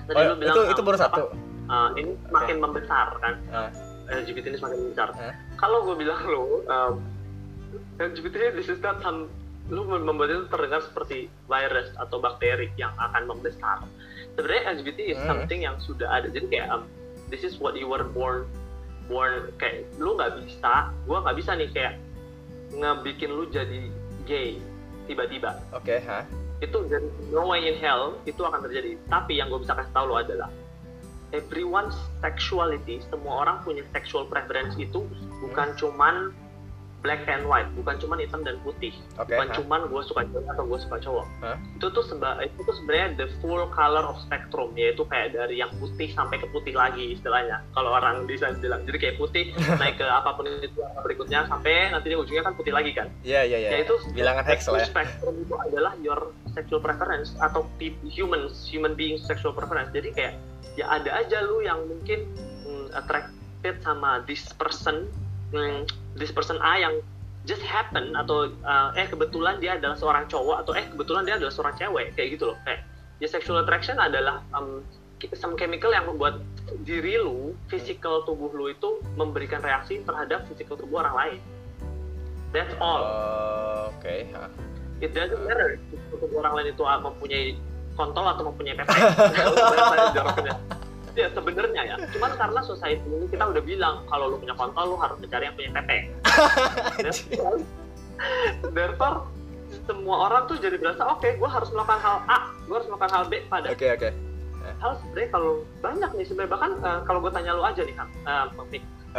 tadi oh lu bilang itu um, itu baru apa, satu uh, ini semakin membesar kan? Ah. LGBT ini semakin besar. Hah? Kalau gue bilang lo, um, LGBT ini this is not some, lu membuat itu terdengar seperti virus atau bakteri yang akan membesar. Sebenarnya LGBT is Hmm. something yang sudah ada. Jadi kayak um, this is what you were born, born kayak lu nggak bisa, gue nggak bisa nih kayak ngebikin lu jadi gay tiba-tiba. oke ha Itu dari no way in hell itu akan terjadi. Tapi yang gue bisa kasih tahu lo adalah everyone's sexuality, semua orang punya sexual preference itu bukan cuman black and white, bukan cuman hitam dan putih, oke bukan ha? cuman gue suka cewek atau gue suka cowok. Hah? Itu tuh seba itu tuh sebenarnya the full color of spectrum, yaitu kayak dari yang putih sampai ke putih lagi istilahnya. Kalau orang desain bilang, jadi kayak putih naik ke apa pun itu berikutnya sampai nanti di ujungnya kan putih lagi kan. Iya iya iya. Ya, itu bilangan hex lah ya. Spectrum itu adalah your sexual preference atau humans, human being sexual preference. Jadi kayak ya ada aja lu yang mungkin mm, attracted sama this person, mm, this person A yang just happen atau uh, eh kebetulan dia adalah seorang cowok atau eh kebetulan dia adalah seorang cewek kayak gitu loh. Kayak ya sexual attraction adalah um, some chemical yang membuat diri lu, physical tubuh lu itu memberikan reaksi terhadap physical tubuh orang lain. That's all Oh, oke ha. it doesn't matter untuk orang lain itu ah, mempunyai kontol atau mempunyai jaraknya. ya sebenarnya ya. Cuman karena society ini kita udah bilang kalau lu punya kontol lu harus mencari yang punya pepek. Therefore semua orang tuh jadi berasa oke gue harus melakukan hal A gue harus melakukan hal B pada. Oke oke. Hal sebenarnya kalau banyak nih sebenarnya. Bahkan eh, kalau gue tanya lu aja nih kan uh, oke.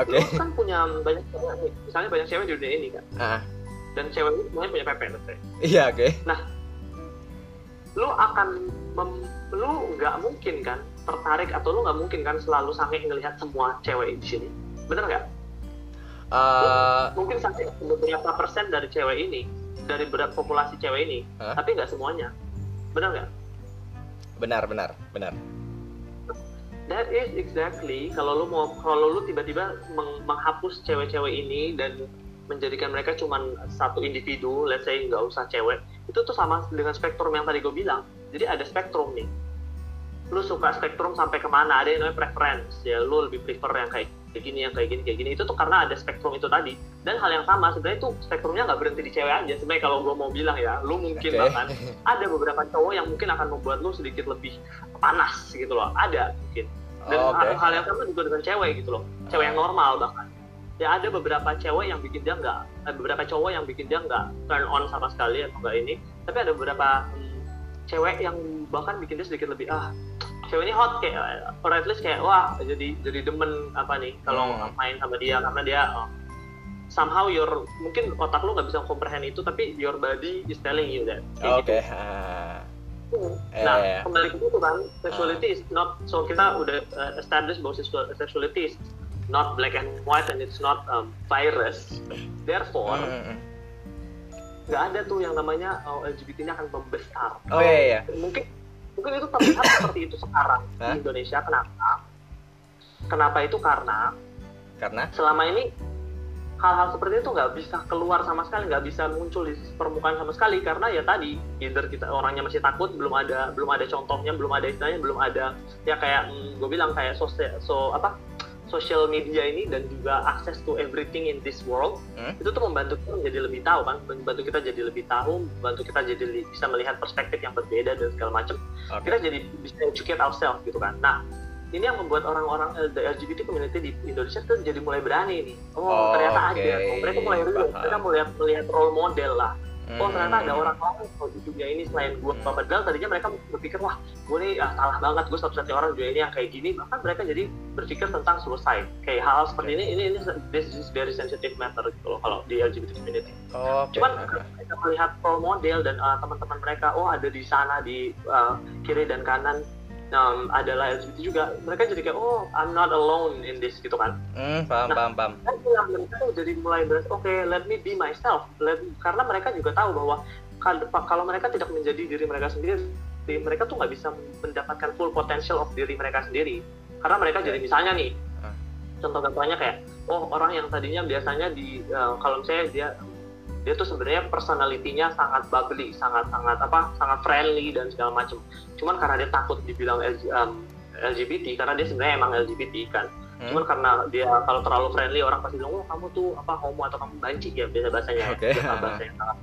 Lu kan punya banyak cewek nih. Misalnya banyak cewek di dunia ini kan ah dan cewek ini semuanya punya say. iya oke lu akan mem- lu nggak mungkin kan tertarik atau lu nggak mungkin kan selalu sampai ngelihat semua cewek di sini. Bener nggak? Eh, mungkin sampai beberapa persen dari cewek ini dari berat populasi cewek ini Hah? tapi nggak semuanya. Bener nggak? Benar benar benar. That is exactly kalau lu mau kalau lu tiba-tiba meng- menghapus cewek-cewek ini dan menjadikan mereka cuman satu individu let's say nggak usah cewek itu tuh sama dengan spektrum yang tadi gue bilang. Jadi ada spektrum nih. Lu suka spektrum sampai ke mana? Ada yang namanya preference. Ya lu lebih prefer yang kayak kayak gini yang kayak gini kayak gini. Itu tuh karena ada spektrum itu tadi. Dan hal yang sama sebenarnya tuh spektrumnya nggak berhenti di cewek aja. Sebenarnya kalau gue mau bilang ya lu mungkin Oke. bahkan ada beberapa cowok yang mungkin akan membuat lu sedikit lebih panas gitu loh. Ada mungkin. Dan Oh, oke. hal, hal yang sama juga dengan cewek gitu loh. Cewek yang normal bahkan ya ada beberapa cewek yang bikin dia nggak eh, beberapa cowok yang bikin dia nggak turn on sama sekali atau nggak ini tapi ada beberapa hmm, cewek yang bahkan bikin dia sedikit lebih ah cewek ini hot kayak or at least kayak wah jadi jadi demen apa nih kalau Hmm. main sama dia karena dia oh, somehow your mungkin otak lu nggak bisa comprehend itu tapi your body is telling you that Kayak Oke. gitu. ah. Nah, Eh. kembali ke itu kan, sexuality is not, so kita udah uh, establish bahwa sexual- sexuality is not black and white and it's not um, virus. Therefore, Hmm, hmm, hmm. nggak ada tuh yang namanya oh, LGBT-nya akan membesar. Oh, iya, iya. Mungkin mungkin itu terlihat seperti itu sekarang Hah? di Indonesia. Kenapa? Kenapa itu karena Karena selama ini hal-hal seperti itu nggak bisa keluar sama sekali, nggak bisa muncul di permukaan sama sekali karena ya tadi either kita orangnya masih takut, belum ada belum ada contohnya, belum ada istilahnya, belum ada ya kayak gue bilang kayak sosial so apa social media ini dan juga access to everything in this world Hmm. itu tuh membantu kita menjadi lebih tahu kan, membantu kita jadi lebih tahu, membantu kita jadi bisa melihat perspektif yang berbeda dan segala macam oke. kita jadi bisa educate ourselves gitu kan. Nah, ini yang membuat orang-orang L- LGBT community di Indonesia tuh jadi mulai berani nih. Oh, Oh, ternyata oke. ada. Oh, mereka mulai. Paham. Mereka melihat melihat role model lah. Oh, Hmm. ternyata ada orang lain kalau di dunia ini selain gue. Hmm. Padahal tadinya mereka berpikir, wah, gue nih ah, salah banget. Gue satu-satunya orang di dunia ini yang kayak gini. Bahkan mereka jadi berpikir tentang suicide. Kayak hal seperti ini, ini, ini this is very sensitive matter gitu loh kalau di LGBT community. Oke. Cuman ah, ah. mereka melihat role model dan uh, teman-teman mereka, oh ada di sana di uh, kiri dan kanan um, adalah LGBT juga. Mereka jadi kayak, oh I'm not alone in this gitu kan. Hmm, paham, Nah. paham, paham. Dan yang mereka tuh jadi mulai beres, oke let me be myself. Let, karena mereka juga tahu bahwa kal- kalau mereka tidak menjadi diri mereka sendiri, mereka tuh nggak bisa mendapatkan full potential of diri mereka sendiri. Karena mereka jadi misalnya nih, Ah. contoh gampangnya kayak, oh orang yang tadinya biasanya di uh, kalau misalnya dia dia tuh sebenarnya personalitinya sangat bubbly, sangat sangat apa, sangat friendly dan segala macam. Cuman karena dia takut dibilang LG, um, LGBT, karena dia sebenarnya emang LGBT kan. Hmm. Cuman karena dia kalau terlalu friendly orang pasti bilang, oh kamu tuh apa homo atau kamu banci ya biasa bahasanya. Oke. Biasa bahasa yang sangat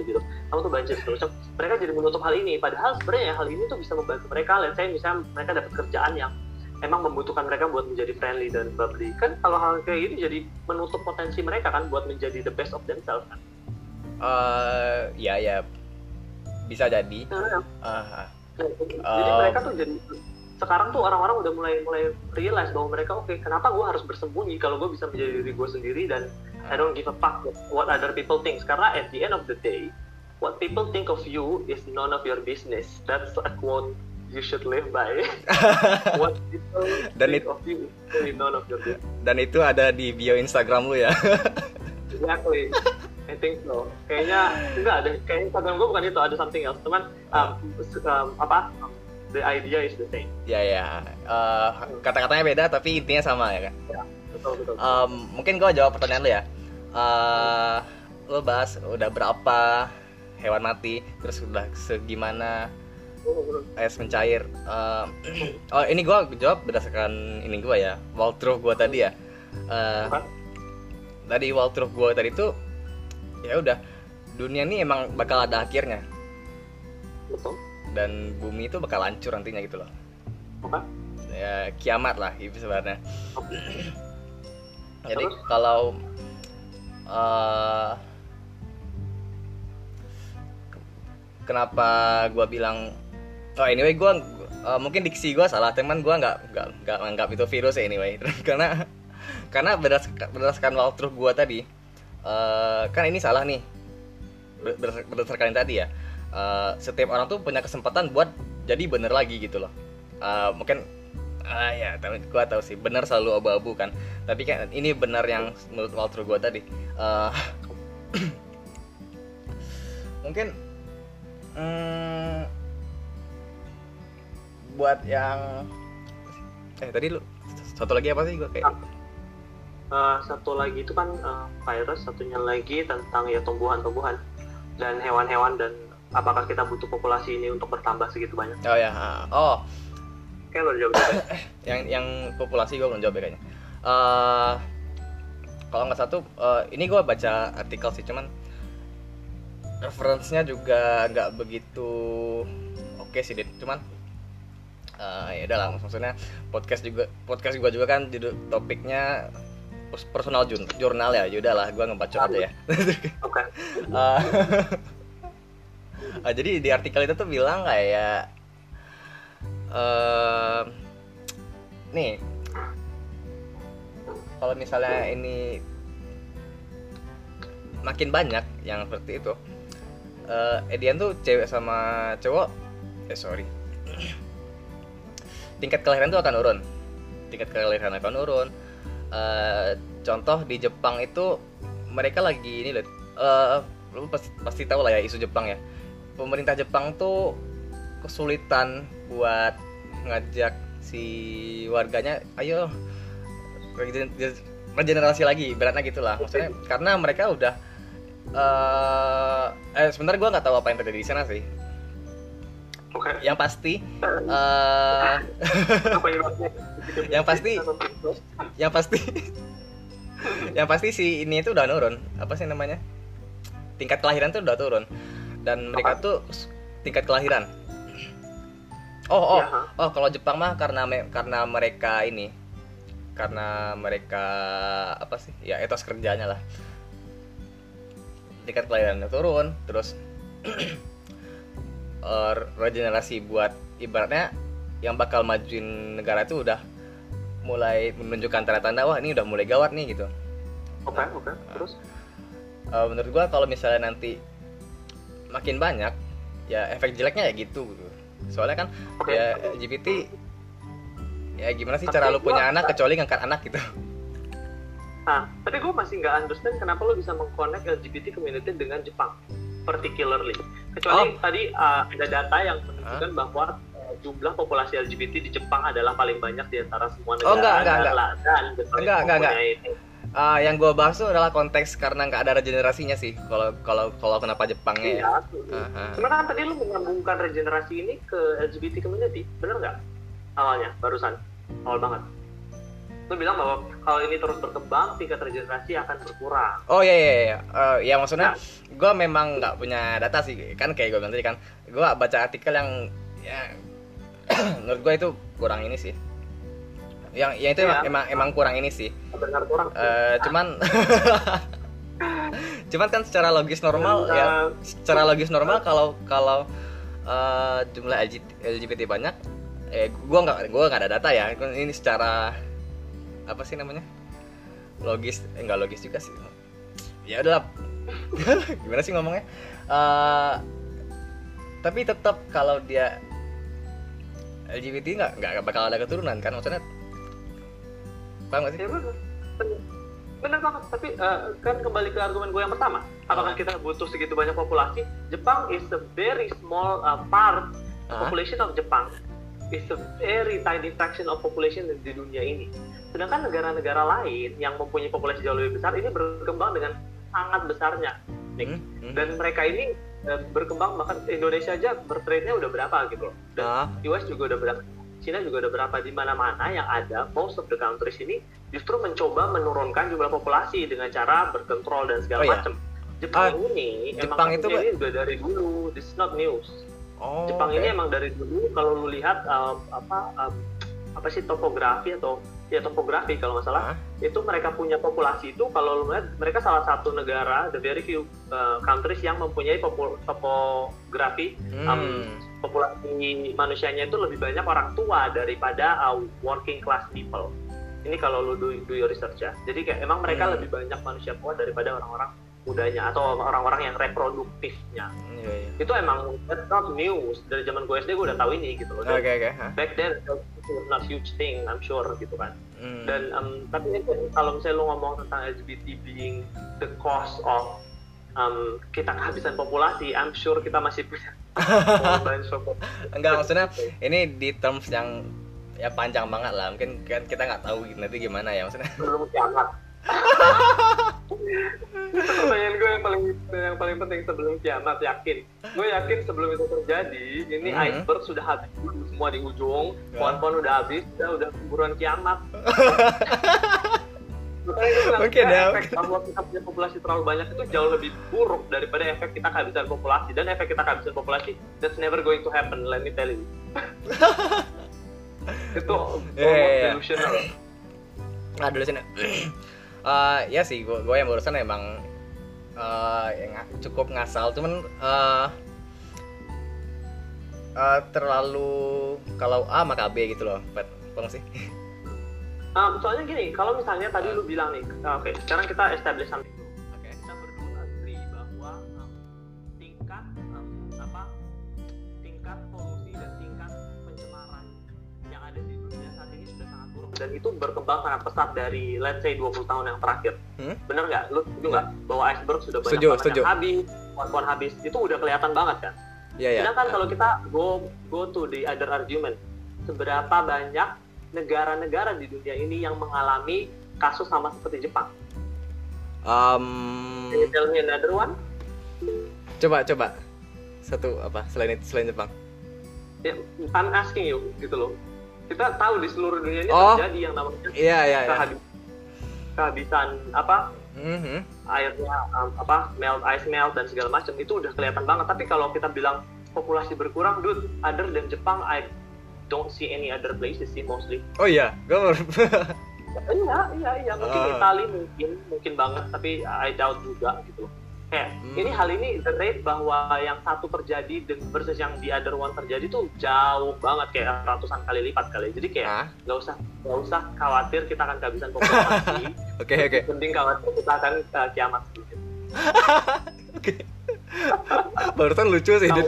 gitu. Kamu tuh banci macam. Mereka jadi menutup hal ini. Padahal sebenarnya hal ini tuh bisa membantu mereka. Let's say misalnya mereka dapat kerjaan yang emang membutuhkan mereka buat menjadi friendly dan bubbly. Kan kalau hal kayak gini jadi menutup potensi mereka kan buat menjadi the best of themselves kan. Eh, ya, ya. Bisa jadi. Ah, ah. jadi Um, mereka tuh jadi sekarang tuh orang-orang udah mulai mulai realize bahwa mereka oke kenapa gue harus bersembunyi kalau gue bisa menjadi diri gue sendiri dan I don't give a fuck what other people think karena at the end of the day what people think of you is none of your business that's a quote you should live by what people Dan think it- of you is none of your business Dan itu ada di bio Instagram lu ya. exactly I think so kayaknya enggak ada kayaknya Instagram gue bukan itu ada something else cuman um, um, apa um, the idea is the same ya, ya. Eh, kata-katanya beda tapi intinya sama ya kan. betul betul Em, mungkin gua jawab pertanyaan lu ya. Eh, lu bahas udah berapa hewan mati, terus udah segimana es mencair. Eh, oh ini gua jawab berdasarkan ini gua ya, walkthrough gua tadi ya. Apa? tadi walkthrough gua tadi tuh ya udah dunia ini emang bakal ada akhirnya betul dan bumi itu bakal hancur nantinya gitu loh. Oke. Ya kiamat lah itu sebenarnya. Jadi Terus? kalau eh, kenapa gua bilang oh anyway gua eh, mungkin diksi gua salah teman gua nggak nggak nggak anggap itu virus ya anyway karena karena berdasarkan, berdasarkan walkthrough gua tadi eh, kan ini salah nih. Ber- berdas- berdasarkan yang tadi ya. Eh, setiap orang tuh punya kesempatan buat jadi bener lagi gitu loh. Eh, mungkin ah ya tapi gua tahu sih benar selalu abu-abu kan. Tapi kan ini benar yang menurut walkthrough gua tadi. Eh, mungkin mm, buat yang eh tadi lu satu lagi apa sih gua kayak Uh, satu lagi itu kan uh, virus, satunya lagi tentang ya tumbuhan-tumbuhan dan hewan-hewan dan apakah kita butuh populasi ini untuk bertambah segitu banyak? Oh ya oh. Kayak lo jawab yang yang populasi gue belum jawab ya kayaknya. Eh, kalau nggak satu eh, ini gue baca artikel sih cuman referensinya juga nggak begitu oke sih Dit. cuman eh, ya udah lah maksudnya podcast juga podcast gue juga kan judul topiknya personal jurnal ya yaudah lah gue ngebacot aja ya. Oke. Eh, eh, jadi di artikel itu tuh bilang kayak eh nih kalau misalnya ini makin banyak yang seperti itu eh Edian tuh cewek sama cowok eh sorry tingkat kelahiran tuh akan turun. Tingkat kelahiran akan turun Eh, contoh di Jepang itu mereka lagi ini loh eh lu pasti, pasti tahu lah ya isu Jepang ya. Pemerintah Jepang tuh kesulitan buat ngajak si warganya ayo regen- regenerasi lagi beratnya gitulah. Maksudnya karena mereka udah eh eh sebenarnya gue nggak tahu apa yang terjadi di sana sih. Oke. Yang pasti penyebabnya Yang pasti- yang pasti yang pasti si ini itu udah nurun. Apa sih namanya? Tingkat kelahiran tuh udah turun. Dan mereka tuh s- tingkat kelahiran. Oh oh Ya, oh kalau Jepang mah karena me- karena mereka ini. Karena mereka apa sih? Ya etos kerjanya lah. Tingkat kelahirannya turun terus eh, regenerasi buat ibaratnya yang bakal majuin negara itu udah mulai menunjukkan tanda-tanda wah ini udah mulai gawat nih gitu oke oke terus Eh, menurut gua kalau misalnya nanti makin banyak ya efek jeleknya ya gitu gitu. soalnya kan Oke. ya LGBT ya gimana sih Tapi cara lu punya gua- anak kecuali ngangkat anak gitu Nah, tapi gue masih nggak understand kenapa lo bisa mengconnect LGBT community dengan Jepang, particularly. Kecuali tadi uh, ada data yang menunjukkan bahwa uh, jumlah populasi LGBT di Jepang adalah paling banyak di antara semua negara. Oh, enggak, enggak, enggak. Dan Enggak, itu enggak, enggak. mempunyai- Ah, yang gua bahas tuh adalah konteks karena nggak ada regenerasinya sih kalau kalau kalau kenapa Jepangnya ya Iya. Aha. Sebenarnya kan tadi lo menyambungkan regenerasi ini ke LGBT community, bener nggak? Awalnya, barusan, awal banget. Lo bilang bahwa kalau ini terus berkembang, tingkat regenerasi akan berkurang. Oh iya iya iya. Eh, ya maksudnya gue memang nggak punya data sih kan kayak gue bilang tadi kan gue baca artikel yang ya menurut gue itu kurang ini sih. Yang yang itu emang, Iya. emang emang kurang ini sih. Benar kurang. Eh, cuman cuman kan secara logis normal ya uh, secara logis normal kalau kalau eh, jumlah LG- LGBT banyak eh gua nggak gua nggak ada data ya ini secara apa sih namanya logis eh, nggak logis juga sih ya udahlah gimana sih ngomongnya Eh, tapi tetap kalau dia LGBT nggak nggak bakal ada keturunan kan maksudnya paham nggak sih Ya bener. Bener. Bener banget, tapi eh, kan kembali ke argumen gue yang pertama. Apakah Ah. kita butuh segitu banyak populasi? Jepang is a very small uh, part Ah. population of Jepang is a very tiny fraction of population di dunia ini. Sedangkan negara-negara lain yang mempunyai populasi jauh lebih besar ini berkembang dengan sangat besarnya. Nick. Hmm, hmm. Dan mereka ini berkembang bahkan Indonesia aja birth rate-nya udah berapa gitu loh. Dan Ah. US juga udah berapa, Cina juga udah berapa di mana-mana yang ada most of the countries ini justru mencoba menurunkan jumlah populasi dengan cara berkontrol dan segala Oh, iya. macam. Jepang Ah, ini Jepang emang itu, ini udah dari dulu, this is not news. oh, Jepang oke. ini emang dari dulu kalau lu lihat um, apa um, apa sih topografi atau ya topografi kalau nggak salah Ah. itu mereka punya populasi itu kalau lu lihat mereka salah satu negara the very few uh, countries yang mempunyai popu- topografi Hmm. um, populasi manusianya itu lebih banyak orang tua daripada uh, working class people. Ini kalau lu do, do your research ya. Jadi kayak emang mereka Hmm. lebih banyak manusia tua daripada orang-orang mudanya atau orang-orang yang reproduktifnya. Iya, iya. Itu emang that's not news. Dari zaman gue SD gue udah tahu ini gitu loh. Dan Oke oke. hah? Back then it was not huge thing, I'm sure gitu kan. Hmm. Dan um, tapi itu kalau misalnya lu ngomong tentang LGBT being the cause of um, kita kehabisan populasi, I'm sure kita masih punya. Enggak maksudnya ini di terms yang ya panjang banget lah. Mungkin kan kita nggak tahu nanti gimana ya maksudnya. belum kiamat. Pertanyaan gue yang paling yang paling penting sebelum kiamat yakin. Gue yakin sebelum itu terjadi ini Hmm. iceberg sudah habis semua di ujung Ya. pohon-pohon udah habis udah udah buruan kiamat. Mungkin ya, efek bahwa kita punya populasi terlalu banyak itu jauh lebih buruk daripada efek kita kehabisan populasi. Dan efek kita kehabisan populasi that's never going to happen let me tell you. Itu iya, almost iya. delusional. Nah dulu Eh, ya sih, gue gue yang barusan emang eh, yang cukup ngasal, cuman eh, eh, terlalu kalau A maka B gitu loh, Pat. Bang sih. Um, soalnya gini, kalau misalnya tadi lu bilang nih, uh, oke, sekarang kita establish something dan itu berkembang sangat pesat dari let's say 20 tahun yang terakhir. Hmm? Bener nggak? Lu setuju nggak bahwa iceberg sudah banyak Setuju, banget setuju. yang habis, pohon-pohon habis, itu udah kelihatan banget kan? Iya ya. Sedangkan kalau kita go go to the other argument, seberapa banyak negara-negara di dunia ini yang mengalami kasus sama seperti Jepang? Um, Can you tell me another one? coba coba satu apa selain selain Jepang? Ya, I'm asking you gitu loh. Kita tahu di seluruh dunia ini Oh. terjadi yang namanya Iya iya iya. kehabi- kehabisan apa Mhm. airnya um, apa melt ice melt dan segala macam itu udah kelihatan banget. Tapi kalau kita bilang populasi berkurang, dude, other than Jepang, I don't see any other places sih mostly. Oh iya, gue. Iya, iya, iya. Mungkin Ah. Itali mungkin, mungkin banget, tapi I doubt juga gitu. Kayak Hmm. ini hal ini the rate bahwa yang satu terjadi versus yang the other one terjadi tuh jauh banget kayak ratusan kali lipat kali. Jadi kayak nggak usah nggak usah khawatir kita akan kehabisan populasi. oke oke. Penting khawatir kita akan uh, kiamat. Oke. Barusan lucu sih. Ya.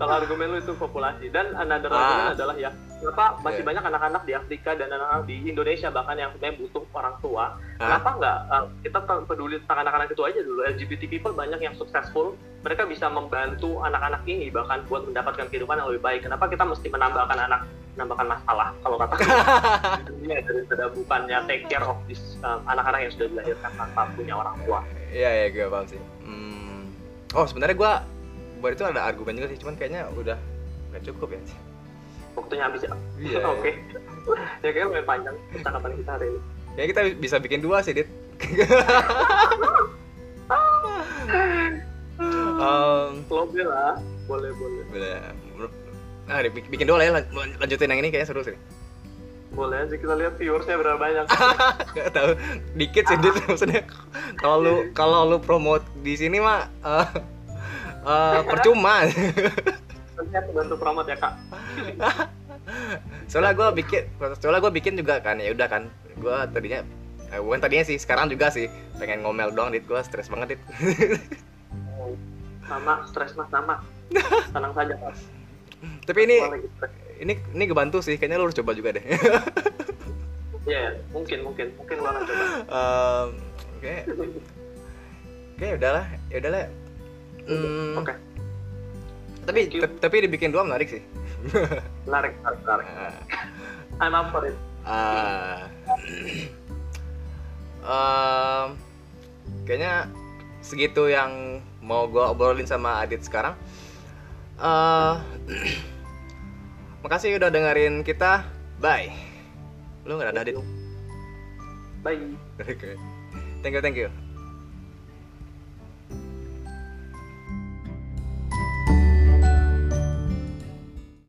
Kalau argumen lu itu populasi dan another Ah. argument adalah ya kenapa masih Iya. banyak anak-anak di Afrika dan anak-anak di Indonesia bahkan yang sebenarnya butuh orang tua Ah, Kenapa nggak uh, kita peduli tentang anak-anak itu aja dulu? LGBT people banyak yang successful, mereka bisa membantu anak-anak ini bahkan buat mendapatkan kehidupan yang lebih baik. Kenapa kita mesti menambahkan anak, menambahkan masalah kalau kata dunia daripada bukannya take care of this um, anak-anak yang sudah dilahirkan tanpa punya orang tua? Iya iya gue paham sih. Hmm. Oh sebenarnya gue buat itu ada argumen juga sih, cuman kayaknya udah nggak cukup ya. Waktunya habis ya? Iya. Oke. ya kayaknya lumayan panjang percakapan kita hari ini. Kayaknya kita bisa bikin dua sih, Dit. um, Lobby lah, boleh boleh. boleh. Nah, bikin dua lah ya, lan- lanjutin yang ini kayaknya seru sih. Boleh aja kita lihat viewersnya berapa banyak. Gak tahu, dikit sih Dit maksudnya. Kalau lu kalau lu promote di sini mah eh, eh, percuma. Bantu promote ya kak. soalnya gue bikin soalnya gue bikin juga kan ya udah kan gue tadinya eh, bukan tadinya sih sekarang juga sih pengen ngomel doang dit gue stres banget dit Sama stres mas sama. Tenang saja mas. tapi ini ini ini kebantu sih kayaknya lu harus coba juga deh Iya, mungkin mungkin mungkin gua akan coba. Oke oke ya udahlah ya udahlah Hmm, Oke, tapi Thank you. ta- tapi dibikin dua menarik sih menarik, menarik, menarik. Ah, I'm up for it. ah. Em, kayaknya segitu yang mau gue obrolin sama Adit sekarang. Eh, makasih udah dengerin kita. Bye. Lu nggak ada Adit? Bye. Oke. Thank you, thank you.